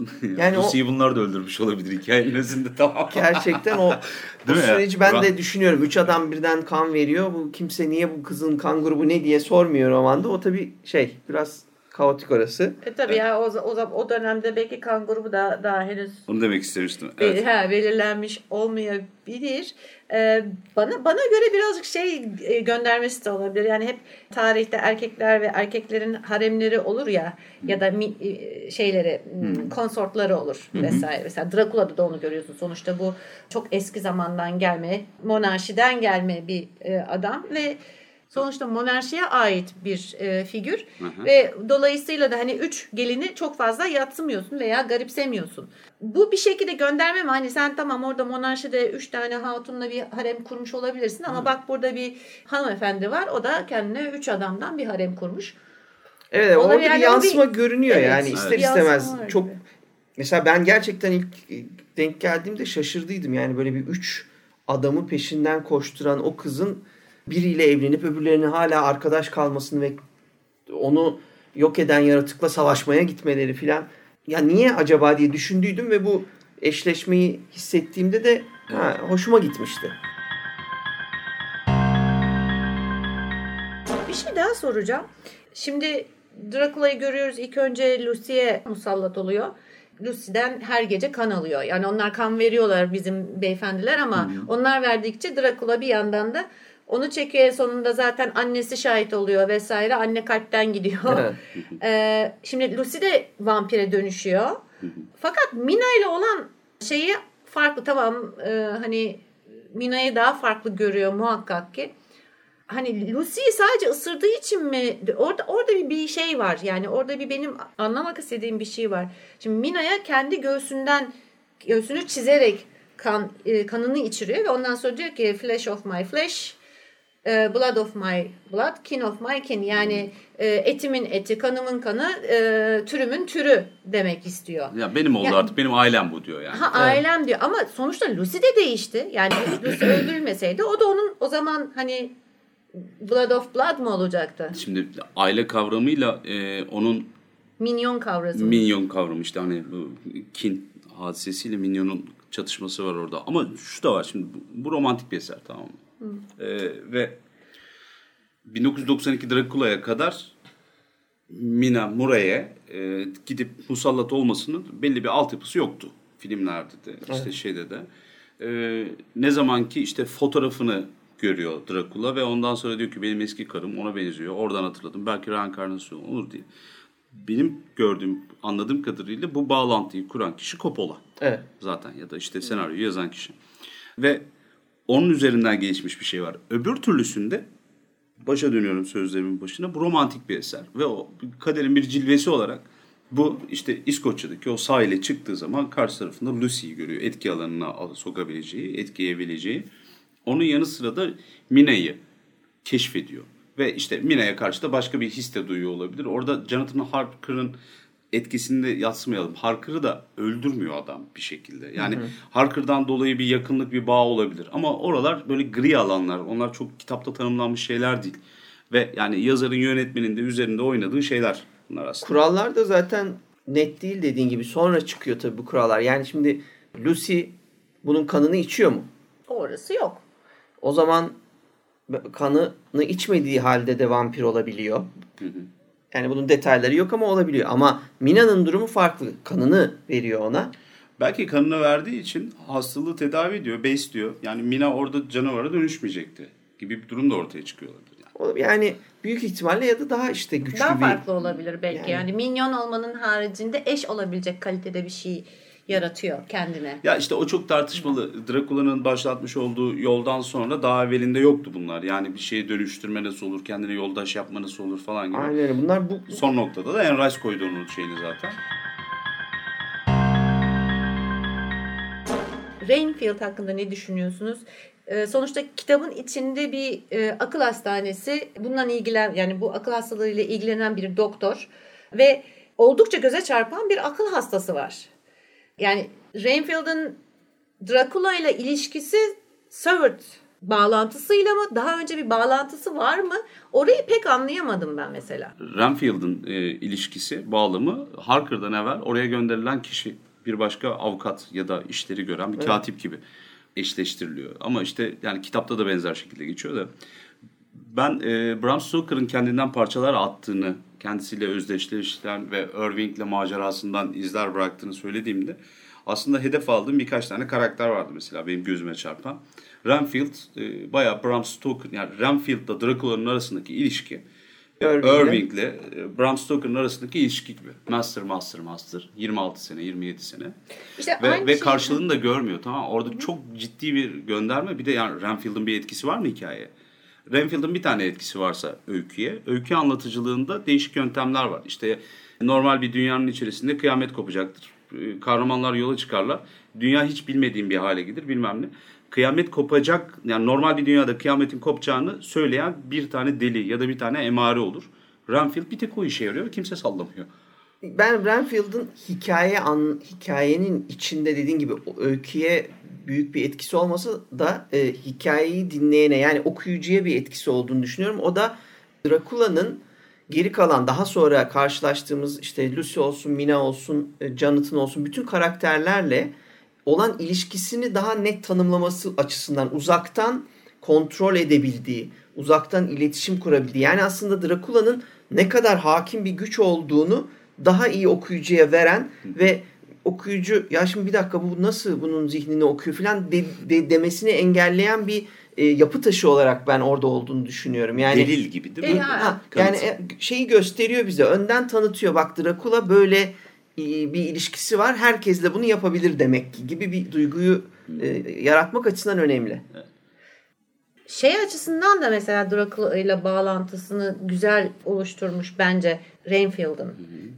[SPEAKER 1] [LAUGHS]
[SPEAKER 3] Yani
[SPEAKER 1] Lucy'yi bunlar da öldürmüş olabilir hikayenin özünde tamam.
[SPEAKER 3] Gerçekten o, [LAUGHS] o süreci ben
[SPEAKER 1] Ra-
[SPEAKER 3] de düşünüyorum. Üç adam birden kan veriyor. Bu kimse niye bu kızın kan grubu ne diye sormuyor romanda. O tabii şey biraz kaotik orası.
[SPEAKER 2] E tabii ya o, o, o dönemde belki kan grubu da daha henüz
[SPEAKER 1] Onu demek istemiştim.
[SPEAKER 2] Be-
[SPEAKER 1] Evet.
[SPEAKER 2] ha, belirlenmiş olmayabilir. Ee, bana bana göre birazcık şey e, göndermesi de olabilir. Yani hep tarihte erkekler ve erkeklerin haremleri olur ya ya da mi- e, şeyleri m, konsortları olur vesaire. Mesela Dracula'da da onu görüyorsun. Sonuçta bu çok eski zamandan gelme, monarşiden gelme bir e, adam ve Sonuçta monarşiye ait bir e, figür
[SPEAKER 1] Hı hı.
[SPEAKER 2] ve dolayısıyla da hani üç gelini çok fazla yatsımıyorsun veya garipsemiyorsun. Bu bir şekilde gönderme mi? Hani sen tamam orada monarşide üç tane hatunla bir harem kurmuş olabilirsin ama bak burada bir hanımefendi var. O da kendine üç adamdan bir harem kurmuş.
[SPEAKER 3] Evet
[SPEAKER 2] Olabilir.
[SPEAKER 3] orada
[SPEAKER 2] Yani
[SPEAKER 3] bir
[SPEAKER 2] o
[SPEAKER 3] yansıma
[SPEAKER 2] bir-
[SPEAKER 3] görünüyor
[SPEAKER 2] Evet,
[SPEAKER 3] yani
[SPEAKER 2] evet.
[SPEAKER 3] ister
[SPEAKER 2] yansıma
[SPEAKER 3] istemez çok
[SPEAKER 2] gibi.
[SPEAKER 3] mesela ben gerçekten ilk denk geldiğimde şaşırdıydım yani böyle bir üç adamı peşinden koşturan o kızın biriyle evlenip öbürlerinin hala arkadaş kalmasını ve onu yok eden yaratıkla savaşmaya gitmeleri filan ya niye acaba diye düşündüydüm ve bu eşleşmeyi hissettiğimde de ha, hoşuma gitmişti.
[SPEAKER 2] Bir şey daha soracağım. Şimdi Dracula'yı görüyoruz. İlk önce Lucy'ye musallat oluyor. Lucy'den her gece kan alıyor. Yani onlar kan veriyorlar bizim beyefendiler ama onlar verdikçe Dracula bir yandan da onu çekiyor. En sonunda zaten annesi şahit oluyor vesaire. Anne kalpten gidiyor. [LAUGHS] Ee, şimdi Lucy de vampire dönüşüyor. Fakat Mina ile olan şeyi farklı. Tamam e, hani Mina'yı daha farklı görüyor muhakkak ki. Hani Lucy'yi sadece ısırdığı için mi? Orada orada bir, bir şey var. Yani orada bir benim anlamak istediğim bir şey var. Şimdi Mina'ya kendi göğsünden göğsünü çizerek kan e, kanını içiriyor ve ondan sonra diyor ki flesh of my flesh, e, blood of my blood, kin of my kin. Yani e, etimin eti, kanımın kanı, e, türümün türü demek istiyor.
[SPEAKER 1] Ya benim oldu
[SPEAKER 2] Ya-
[SPEAKER 1] artık benim ailem bu diyor yani.
[SPEAKER 2] Ha ailem diyor ama sonuçta Lucy de değişti. Yani Lucy [CLEARS THROAT] öldürülmeseydi o da onun o zaman hani blood of blood mı olacaktı?
[SPEAKER 1] Şimdi aile kavramıyla e, onun
[SPEAKER 2] Minyon kavrası.
[SPEAKER 1] minyon kavramı işte hani bu kin hadisesiyle minyonun çatışması var orada. Ama şu da var şimdi bu, bu romantik bir eser tamam mı? E, ve 1992 Dracula'ya kadar Mina Murray'e e, gidip musallat olmasının belli bir altyapısı yoktu filmlerde de işte şeyde de. E, ne zaman ki işte fotoğrafını görüyor Dracula ve ondan sonra diyor ki benim eski karım ona benziyor. Oradan hatırladım. Belki reenkarnasyon olur diye. Benim gördüğüm, anladığım kadarıyla bu bağlantıyı kuran kişi Coppola
[SPEAKER 3] Evet.
[SPEAKER 1] zaten ya da işte senaryoyu yazan kişi. Ve onun üzerinden gelişmiş bir şey var. Öbür türlüsünde başa dönüyorum sözlerimin başına. Bu romantik bir eser ve o kaderin bir cilvesi olarak bu işte İskoçya'daki o sahile çıktığı zaman karşı tarafında Lucy'yi görüyor. Etki alanına al- sokabileceği, etkileyebileceği. Onun yanı sıra da Mina'yı keşfediyor. Ve işte Mina'ya karşı da başka bir his de duyuyor olabilir. Orada Jonathan Harker'ın etkisini de yatsımayalım. Harker'ı da öldürmüyor adam bir şekilde. Yani Harker'dan dolayı bir yakınlık, bir bağ olabilir. Ama oralar böyle gri alanlar. Onlar çok kitapta tanımlanmış şeyler değil. Ve yani yazarın, yönetmenin de üzerinde oynadığı şeyler bunlar aslında.
[SPEAKER 3] Kurallar da zaten net değil dediğin gibi. Sonra çıkıyor tabii bu kurallar. Yani şimdi Lucy bunun kanını içiyor mu?
[SPEAKER 2] Orası yok.
[SPEAKER 3] O zaman kanını içmediği halde de vampir olabiliyor. Yani bunun detayları yok ama olabiliyor. Ama Mina'nın durumu farklı. Kanını veriyor ona.
[SPEAKER 1] Belki kanını verdiği için hastalığı tedavi ediyor, besliyor. Yani Mina orada canavara dönüşmeyecekti gibi bir durum da ortaya çıkıyor olabilir. Yani.
[SPEAKER 3] Büyük ihtimalle ya da daha işte güçlü
[SPEAKER 2] Daha
[SPEAKER 3] bir...
[SPEAKER 2] farklı olabilir belki.
[SPEAKER 3] Yani-
[SPEAKER 2] Yani. minyon olmanın haricinde eş olabilecek kalitede bir şey yaratıyor kendine.
[SPEAKER 1] Ya işte o çok tartışmalı. Drakula'nın başlatmış olduğu yoldan sonra daha evvelinde yoktu bunlar. Yani bir şeye dönüştürme nasıl olur, kendine yoldaş yapma nasıl olur falan gibi.
[SPEAKER 3] Aynen. Bunlar bu
[SPEAKER 1] Son noktada da Enrice koydu onun şeyini zaten.
[SPEAKER 2] Rainfield hakkında ne düşünüyorsunuz? Ee, sonuçta kitabın içinde bir e, akıl hastanesi bundan ilgilen yani bu akıl hastalığıyla ilgilenen bir doktor ve oldukça göze çarpan bir akıl hastası var. Yani Rainfield'ın Dracula ile ilişkisi Seward bağlantısıyla mı? Daha önce bir bağlantısı var mı? Orayı pek anlayamadım ben mesela.
[SPEAKER 1] Renfield'ın e, ilişkisi, bağlamı Harker'dan evvel oraya gönderilen kişi bir başka avukat ya da işleri gören bir katip gibi eşleştiriliyor. Ama işte yani kitapta da benzer şekilde geçiyor da ben e, Bram Stoker'ın kendinden parçalar attığını, kendisiyle özdeşleştiren ve Irving'le macerasından izler bıraktığını söylediğimde aslında hedef aldığım birkaç tane karakter vardı mesela benim gözüme çarpan. Renfield e, bayağı Bram Stoker yani Renfield'la Dracula'nın arasındaki ilişki
[SPEAKER 3] Irving'le.
[SPEAKER 1] Irving'le e, Bram Stoker'ın arasındaki ilişki gibi. Master, master, master. 26 sene, 27 sene.
[SPEAKER 2] İşte
[SPEAKER 1] Ve, ve
[SPEAKER 2] şey-
[SPEAKER 1] karşılığını da görmüyor tamam? Orada çok ciddi bir gönderme. Bir de yani Renfield'ın bir etkisi var mı hikayeye? Renfield'ın bir tane etkisi varsa öyküye, öykü anlatıcılığında değişik yöntemler var. İşte normal bir dünyanın içerisinde kıyamet kopacaktır. Ee, Kahramanlar yola çıkarlar. Dünya hiç bilmediğim bir hale gelir bilmem ne. Kıyamet kopacak, yani normal bir dünyada kıyametin kopacağını söyleyen bir tane deli ya da bir tane emare olur. Renfield bir tek o işe yarıyor. Kimse sallamıyor.
[SPEAKER 3] Ben Renfield'ın hikaye an, hikayenin içinde dediğin gibi öyküye büyük bir etkisi olmasa da e, hikayeyi dinleyene yani okuyucuya bir etkisi olduğunu düşünüyorum. O da Drakula'nın geri kalan daha sonra karşılaştığımız işte Lucy olsun, Mina olsun, e, Jonathan olsun bütün karakterlerle olan ilişkisini daha net tanımlaması açısından uzaktan kontrol edebildiği, uzaktan iletişim kurabildiği. Yani aslında Drakula'nın ne kadar hakim bir güç olduğunu daha iyi okuyucuya veren ve okuyucu ya şimdi bir dakika bu nasıl bunun zihnini okuyor falan de, de, demesini engelleyen bir e, yapı taşı olarak ben orada olduğunu düşünüyorum. Yani
[SPEAKER 1] Delil gibi değil mi?
[SPEAKER 2] E,
[SPEAKER 3] ha, yani e, şeyi gösteriyor bize. Önden tanıtıyor. Bak Drakula böyle e, bir ilişkisi var. Herkes de bunu yapabilir demek ki gibi bir duyguyu e, yaratmak açısından önemli.
[SPEAKER 2] Şey açısından da mesela Dracula ile bağlantısını güzel oluşturmuş bence Renfield'ın.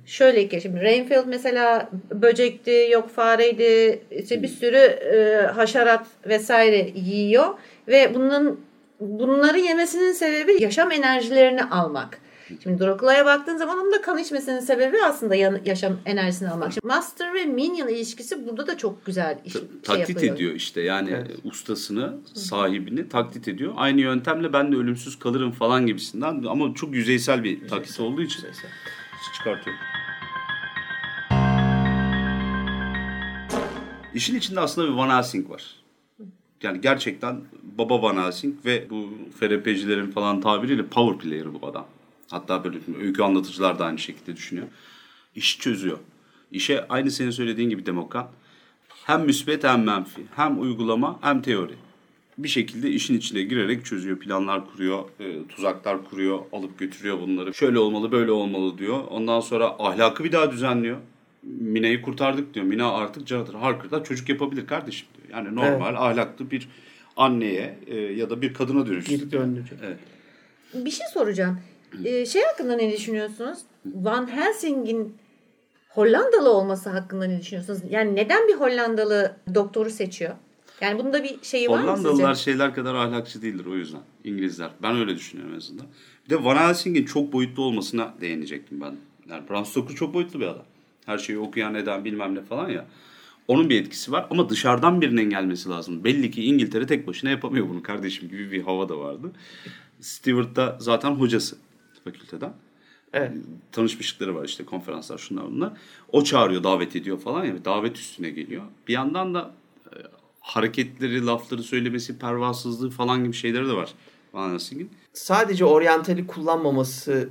[SPEAKER 2] Şöyle ki şimdi Renfield mesela böcekti, yok fareydi, işte bir sürü e, haşerat vesaire yiyor ve bunun bunları yemesinin sebebi yaşam enerjilerini almak. Şimdi Dracula'ya baktığın zaman onun da kan içmesinin sebebi aslında yaşam enerjisini almak. Şimdi Master ve Minion ilişkisi burada da çok güzel iş, şey
[SPEAKER 1] taklit
[SPEAKER 2] yapıyor.
[SPEAKER 1] ediyor işte yani
[SPEAKER 3] Evet.
[SPEAKER 1] ustasını, sahibini taklit ediyor. Aynı yöntemle ben de ölümsüz kalırım falan gibisinden ama çok yüzeysel bir taklit olduğu için çıkartıyorum. İşin içinde aslında bir Van Helsing var. Yani gerçekten baba Van Helsing ve bu FRP'cilerin falan tabiriyle power player bu adam. Hatta böyle öykü anlatıcılar da aynı şekilde düşünüyor. İş çözüyor. İşe aynı senin söylediğin gibi Demokan. Hem müsbet hem menfi. Hem uygulama hem teori. Bir şekilde işin içine girerek çözüyor. Planlar kuruyor, e, tuzaklar kuruyor, alıp götürüyor bunları. Şöyle olmalı, böyle olmalı diyor. Ondan sonra ahlakı bir daha düzenliyor. Mina'yı kurtardık diyor. Mina artık Jonathan Harker'da çocuk yapabilir kardeşim diyor. Yani normal ahlaklı bir anneye e, ya da bir kadına dönüştü.
[SPEAKER 3] Geri döndürecek.
[SPEAKER 1] Evet.
[SPEAKER 2] Bir şey soracağım. Ee, şey hakkında ne düşünüyorsunuz? Van Helsing'in Hollandalı olması hakkında ne düşünüyorsunuz? Yani neden bir Hollandalı doktoru seçiyor? Yani bunda bir şeyi var mı
[SPEAKER 1] Hollandalılar şeyler kadar ahlakçı değildir o yüzden. İngilizler. Ben öyle düşünüyorum en azından. Bir de Van Helsing'in çok boyutlu olmasına değinecektim ben. Yani Bram Stoker çok boyutlu bir adam. Her şeyi okuyan eden bilmem ne falan ya. Onun bir etkisi var ama dışarıdan birinin gelmesi lazım. Belli ki İngiltere tek başına yapamıyor bunu kardeşim gibi bir hava da vardı. Stewart da zaten hocası fakülteden.
[SPEAKER 3] Evet.
[SPEAKER 1] Tanışmışlıkları var işte konferanslar şunlar bunlar. O çağırıyor davet ediyor falan ya davet üstüne geliyor. Bir yandan da e, hareketleri, lafları söylemesi, pervasızlığı falan gibi şeyleri de var Van Helsing'in.
[SPEAKER 3] sadece oryantali kullanmaması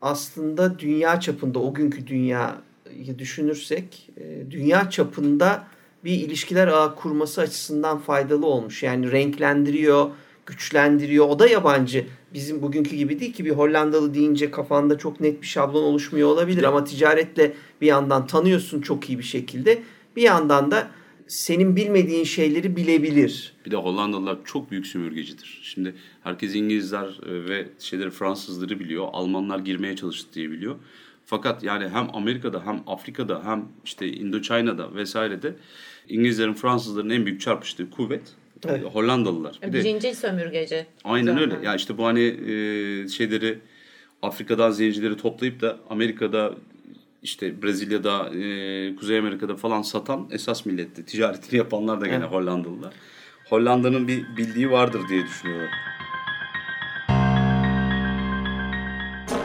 [SPEAKER 3] aslında dünya çapında o günkü dünyayı düşünürsek e, dünya çapında bir ilişkiler ağı kurması açısından faydalı olmuş. Yani renklendiriyor, güçlendiriyor. O da yabancı. Bizim bugünkü gibi değil ki bir Hollandalı deyince kafanda çok net bir şablon oluşmuyor olabilir ama ticaretle bir yandan tanıyorsun çok iyi bir şekilde. Bir yandan da senin bilmediğin şeyleri bilebilir.
[SPEAKER 1] Bir de Hollandalılar çok büyük sömürgecidir. Şimdi herkes İngilizler e, ve şeyleri Fransızları biliyor. Almanlar girmeye çalıştı diye biliyor. Fakat yani hem Amerika'da hem Afrika'da hem işte Indochina'da vesairede İngilizlerin Fransızların en büyük çarpıştığı kuvvet
[SPEAKER 3] Evet.
[SPEAKER 1] Hollandalılar. Bir de
[SPEAKER 2] Birinci sömürgeci.
[SPEAKER 1] Aynen
[SPEAKER 2] Zaten.
[SPEAKER 1] öyle. Ya işte bu hani e, şeyleri Afrika'dan zencileri toplayıp da Amerika'da işte Brezilya'da, e, Kuzey Amerika'da falan satan esas milletti. Ticaretini yapanlar da gene
[SPEAKER 3] Evet.
[SPEAKER 1] Hollandalılar. Hollanda'nın bir bildiği vardır diye düşünüyorum.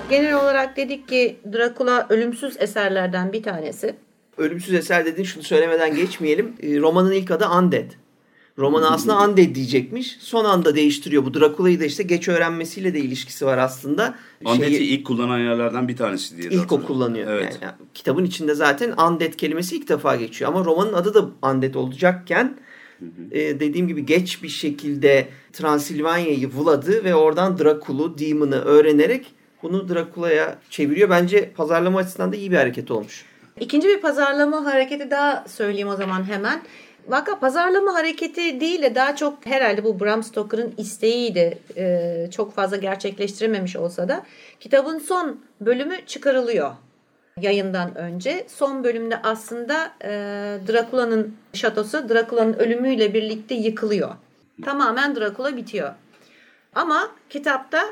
[SPEAKER 2] Genel olarak dedik ki Dracula ölümsüz eserlerden bir tanesi.
[SPEAKER 3] Ölümsüz eser dediğin şunu söylemeden geçmeyelim. E, romanın ilk adı Undead. Romanı aslında Undead diyecekmiş. Son anda değiştiriyor. Bu Drakula'yı da işte geç öğrenmesiyle de ilişkisi var aslında.
[SPEAKER 1] Undead'i
[SPEAKER 3] Şeyi-
[SPEAKER 1] ilk kullanan yerlerden bir tanesi diye.
[SPEAKER 3] İlk o kullanıyor.
[SPEAKER 1] Evet.
[SPEAKER 3] Yani, kitabın içinde zaten undead kelimesi ilk defa geçiyor. Ama romanın adı da undead olacakken e, dediğim gibi geç bir şekilde Transilvanya'yı vuladı ve oradan Drakul'u, Demon'ı öğrenerek bunu Drakula'ya çeviriyor. Bence pazarlama açısından da iyi bir hareket olmuş.
[SPEAKER 2] İkinci bir pazarlama hareketi daha söyleyeyim o zaman hemen. Vaka pazarlama hareketi değil de daha çok herhalde bu Bram Stoker'ın isteğiydi. Ee, çok fazla gerçekleştirememiş olsa da kitabın son bölümü çıkarılıyor yayından önce. Son bölümde aslında e, Drakula'nın şatosu Drakula'nın ölümüyle birlikte yıkılıyor. Tamamen Drakula bitiyor. Ama kitapta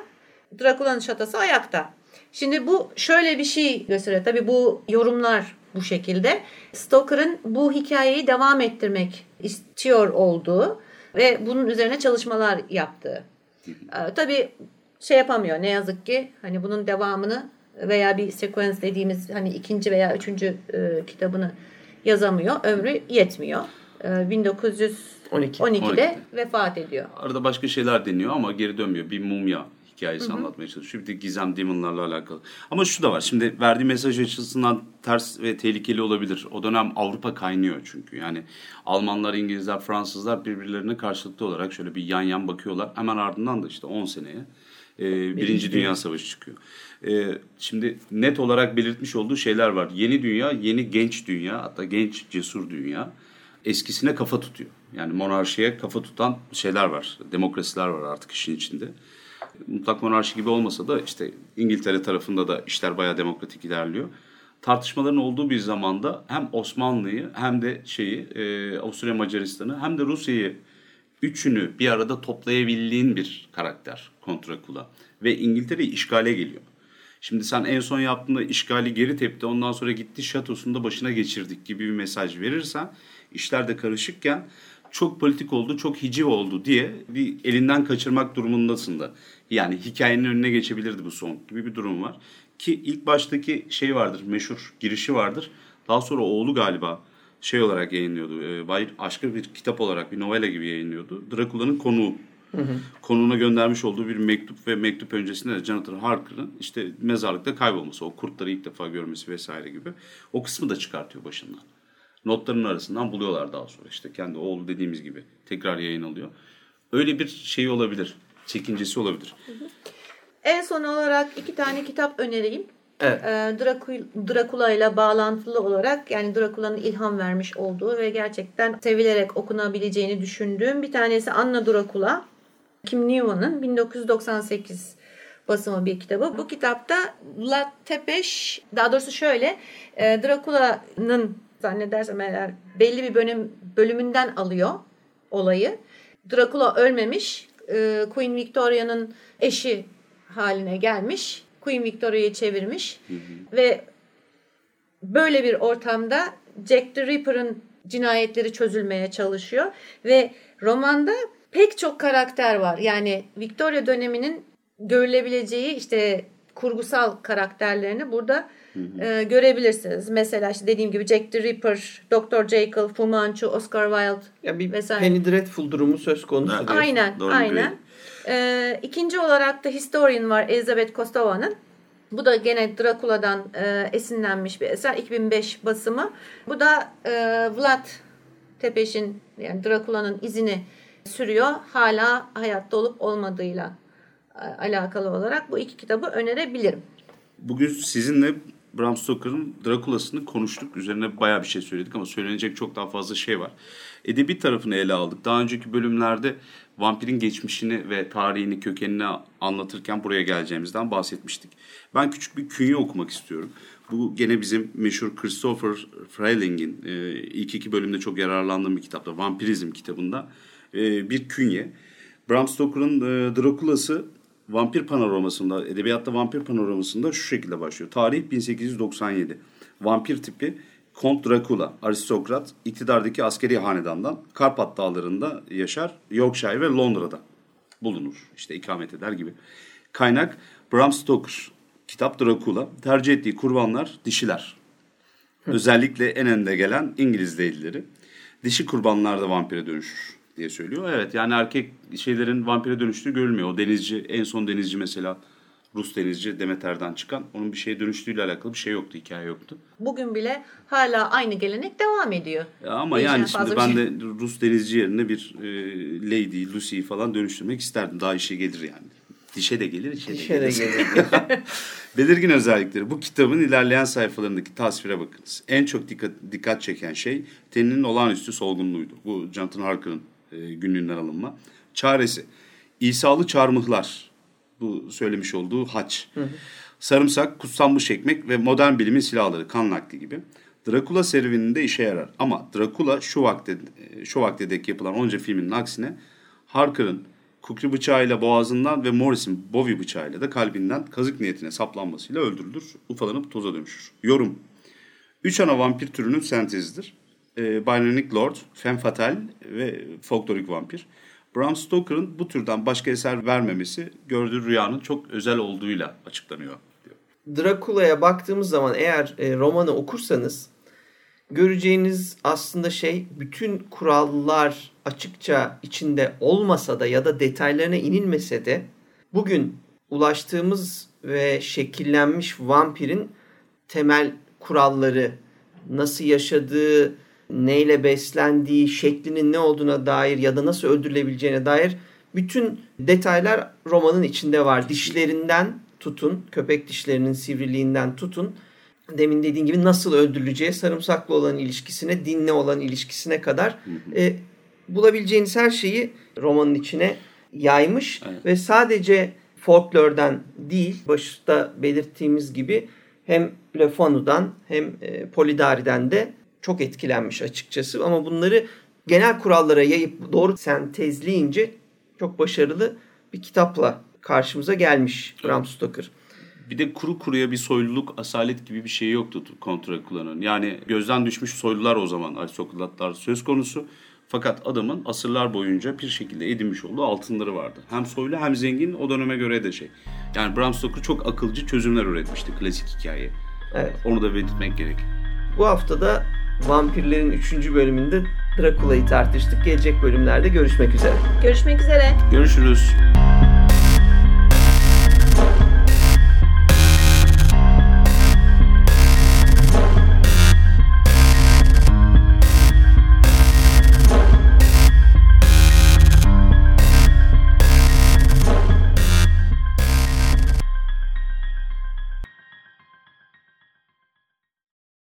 [SPEAKER 2] Drakula'nın şatosu ayakta. Şimdi bu şöyle bir şey gösteriyor. Tabii bu yorumlar bu şekilde. Stoker'ın bu hikayeyi devam ettirmek istiyor olduğu ve bunun üzerine çalışmalar yaptığı. Ee, tabii şey yapamıyor ne yazık ki hani bunun devamını veya bir sekans dediğimiz hani ikinci veya üçüncü e, kitabını yazamıyor. Ömrü yetmiyor. E, 1912'de 12. vefat ediyor.
[SPEAKER 1] Arada başka şeyler deniyor ama geri dönmüyor. Bir mumya hikayesi hı hı. anlatmaya çalışıyor. Bir de gizem demonlarla alakalı. Ama şu da var. Şimdi verdiği mesaj açısından ters ve tehlikeli olabilir. O dönem Avrupa kaynıyor çünkü. Yani Almanlar, İngilizler, Fransızlar birbirlerine karşılıklı olarak şöyle bir yan yan bakıyorlar. Hemen ardından da işte 10 seneye e, Birinci Dünya Savaşı çıkıyor. E, şimdi net olarak belirtmiş olduğu şeyler var. Yeni dünya, yeni genç dünya, hatta genç cesur dünya eskisine kafa tutuyor. Yani monarşiye kafa tutan şeyler var. Demokrasiler var artık işin içinde mutlak monarşi gibi olmasa da işte İngiltere tarafında da işler bayağı demokratik ilerliyor. Tartışmaların olduğu bir zamanda hem Osmanlı'yı hem de şeyi e, Avusturya Macaristan'ı hem de Rusya'yı üçünü bir arada toplayabildiğin bir karakter Kontrakula. Ve İngiltere'yi işgale geliyor. Şimdi sen en son yaptığında işgali geri tepti ondan sonra gitti şatosunda başına geçirdik gibi bir mesaj verirsen işler de karışıkken çok politik oldu, çok hiciv oldu diye bir elinden kaçırmak durumundasın da. Yani hikayenin önüne geçebilirdi bu son gibi bir durum var. Ki ilk baştaki şey vardır, meşhur girişi vardır. Daha sonra oğlu galiba şey olarak yayınlıyordu. E, Bayır aşkı bir kitap olarak, bir novela gibi yayınlıyordu. Drakula'nın konuğu. Hı hı. Konuğuna göndermiş olduğu bir mektup ve mektup öncesinde de Jonathan Harker'ın işte mezarlıkta kaybolması, o kurtları ilk defa görmesi vesaire gibi. O kısmı da çıkartıyor başından. Notların arasından buluyorlar daha sonra. işte kendi oğlu dediğimiz gibi tekrar yayın alıyor. Öyle bir şey olabilir çekincesi olabilir.
[SPEAKER 2] En son olarak iki tane kitap önereyim. Evet. Ee, Drakula ile bağlantılı olarak yani Drakula'nın ilham vermiş olduğu ve gerçekten sevilerek okunabileceğini düşündüğüm bir tanesi Anna Drakula. Kim Newman'ın 1998 basımı bir kitabı. Bu kitapta Vlad Tepes, daha doğrusu şöyle, e, Drakula'nın zannedersem eğer belli bir bölüm bölümünden alıyor olayı. Drakula ölmemiş e, Queen Victoria'nın eşi haline gelmiş. Queen Victoria'yı çevirmiş. Hı hı. Ve böyle bir ortamda Jack the Ripper'ın cinayetleri çözülmeye çalışıyor. Ve romanda pek çok karakter var. Yani Victoria döneminin görülebileceği işte kurgusal karakterlerini burada. E, görebilirsiniz. Mesela işte dediğim gibi Jack the Ripper, Dr. Jekyll, Fu Manchu, Oscar Wilde
[SPEAKER 3] ya bir vesaire. Penny Dreadful durumu söz konusu. Evet.
[SPEAKER 2] Aynen, Doğru aynen. E, ikinci olarak da Historian var Elizabeth Kostova'nın. Bu da gene Drakula'dan e, esinlenmiş bir eser. 2005 basımı. Bu da e, Vlad Tepes'in yani Drakula'nın izini sürüyor. Hala hayatta olup olmadığıyla e, alakalı olarak bu iki kitabı önerebilirim.
[SPEAKER 1] Bugün sizinle Bram Stoker'ın Drakula'sını konuştuk. Üzerine bayağı bir şey söyledik ama söylenecek çok daha fazla şey var. Edebi tarafını ele aldık. Daha önceki bölümlerde vampirin geçmişini ve tarihini, kökenini anlatırken buraya geleceğimizden bahsetmiştik. Ben küçük bir künye okumak istiyorum. Bu gene bizim meşhur Christopher Freiling'in e, ilk iki bölümde çok yararlandığım bir kitapta. Vampirizm kitabında e, bir künye. Bram Stoker'ın e, Drakula'sı vampir panoramasında, edebiyatta vampir panoramasında şu şekilde başlıyor. Tarih 1897. Vampir tipi Kont Dracula, aristokrat, iktidardaki askeri hanedandan Karpat dağlarında yaşar, Yorkshire ve Londra'da bulunur. İşte ikamet eder gibi. Kaynak Bram Stoker, kitap Dracula. Tercih ettiği kurbanlar dişiler. Özellikle en önde gelen İngiliz değilleri. Dişi kurbanlar da vampire dönüşür diye söylüyor. Evet yani erkek şeylerin vampire dönüştüğü görülmüyor. O denizci en son denizci mesela Rus denizci Demeter'den çıkan onun bir şeye dönüştüğüyle alakalı bir şey yoktu, hikaye yoktu.
[SPEAKER 2] Bugün bile hala aynı gelenek devam ediyor.
[SPEAKER 1] Ya ama Değişen yani şimdi ben şey. de Rus denizci yerine bir e, Lady, Lucy'yi falan dönüştürmek isterdim. Daha işe gelir yani. Dişe de gelir, de
[SPEAKER 3] Dişe de
[SPEAKER 1] gelir.
[SPEAKER 3] gelir. [LAUGHS]
[SPEAKER 1] Belirgin özellikleri. Bu kitabın ilerleyen sayfalarındaki tasvire bakınız. En çok dikkat, dikkat çeken şey teninin olağanüstü solgunluğuydu. Bu Jonathan Harker'ın e, günlüğünden alınma. Çaresi. İsalı çarmıhlar. Bu söylemiş olduğu haç. Sarımsak, kutsanmış ekmek ve modern bilimin silahları, kan nakli gibi. Drakula serüveninde işe yarar. Ama Drakula şu vakte, e, şu vakte dek yapılan onca filmin aksine Harker'ın kukri bıçağıyla boğazından ve Morris'in Bowie bıçağıyla da kalbinden kazık niyetine saplanmasıyla öldürülür. Ufalanıp toza dönüşür. Yorum. Üç ana vampir türünün sentezidir. E, Bionic Lord, Femme Fatale ve folklorik vampir. Bram Stoker'ın bu türden başka eser vermemesi gördüğü rüyanın çok özel olduğuyla açıklanıyor.
[SPEAKER 3] Drakula'ya baktığımız zaman eğer e, romanı okursanız göreceğiniz aslında şey bütün kurallar açıkça içinde olmasa da ya da detaylarına inilmese de bugün ulaştığımız ve şekillenmiş vampirin temel kuralları nasıl yaşadığı, neyle beslendiği, şeklinin ne olduğuna dair ya da nasıl öldürülebileceğine dair bütün detaylar romanın içinde var. Dişlerinden tutun, köpek dişlerinin sivriliğinden tutun. Demin dediğin gibi nasıl öldürüleceği, sarımsaklı olan ilişkisine, dinle olan ilişkisine kadar e, bulabileceğiniz her şeyi romanın içine yaymış
[SPEAKER 1] Evet.
[SPEAKER 3] ve sadece folklordan değil, başta belirttiğimiz gibi hem Le Fanu'dan hem e, Polidari'den de çok etkilenmiş açıkçası. Ama bunları genel kurallara yayıp doğru sentezleyince çok başarılı bir kitapla karşımıza gelmiş Bram Stoker.
[SPEAKER 1] Bir de kuru kuruya bir soyluluk, asalet gibi bir şey yoktu kontra kullanın. Yani gözden düşmüş soylular o zaman aristokratlar söz konusu. Fakat adamın asırlar boyunca bir şekilde edinmiş olduğu altınları vardı. Hem soylu hem zengin o döneme göre de şey. Yani Bram Stoker çok akılcı çözümler üretmişti klasik hikaye.
[SPEAKER 3] Evet.
[SPEAKER 1] Onu da belirtmek gerek.
[SPEAKER 3] Bu hafta da Vampirlerin 3. bölümünde Drakula'yı tartıştık. Gelecek bölümlerde görüşmek üzere.
[SPEAKER 2] Görüşmek üzere.
[SPEAKER 1] Görüşürüz.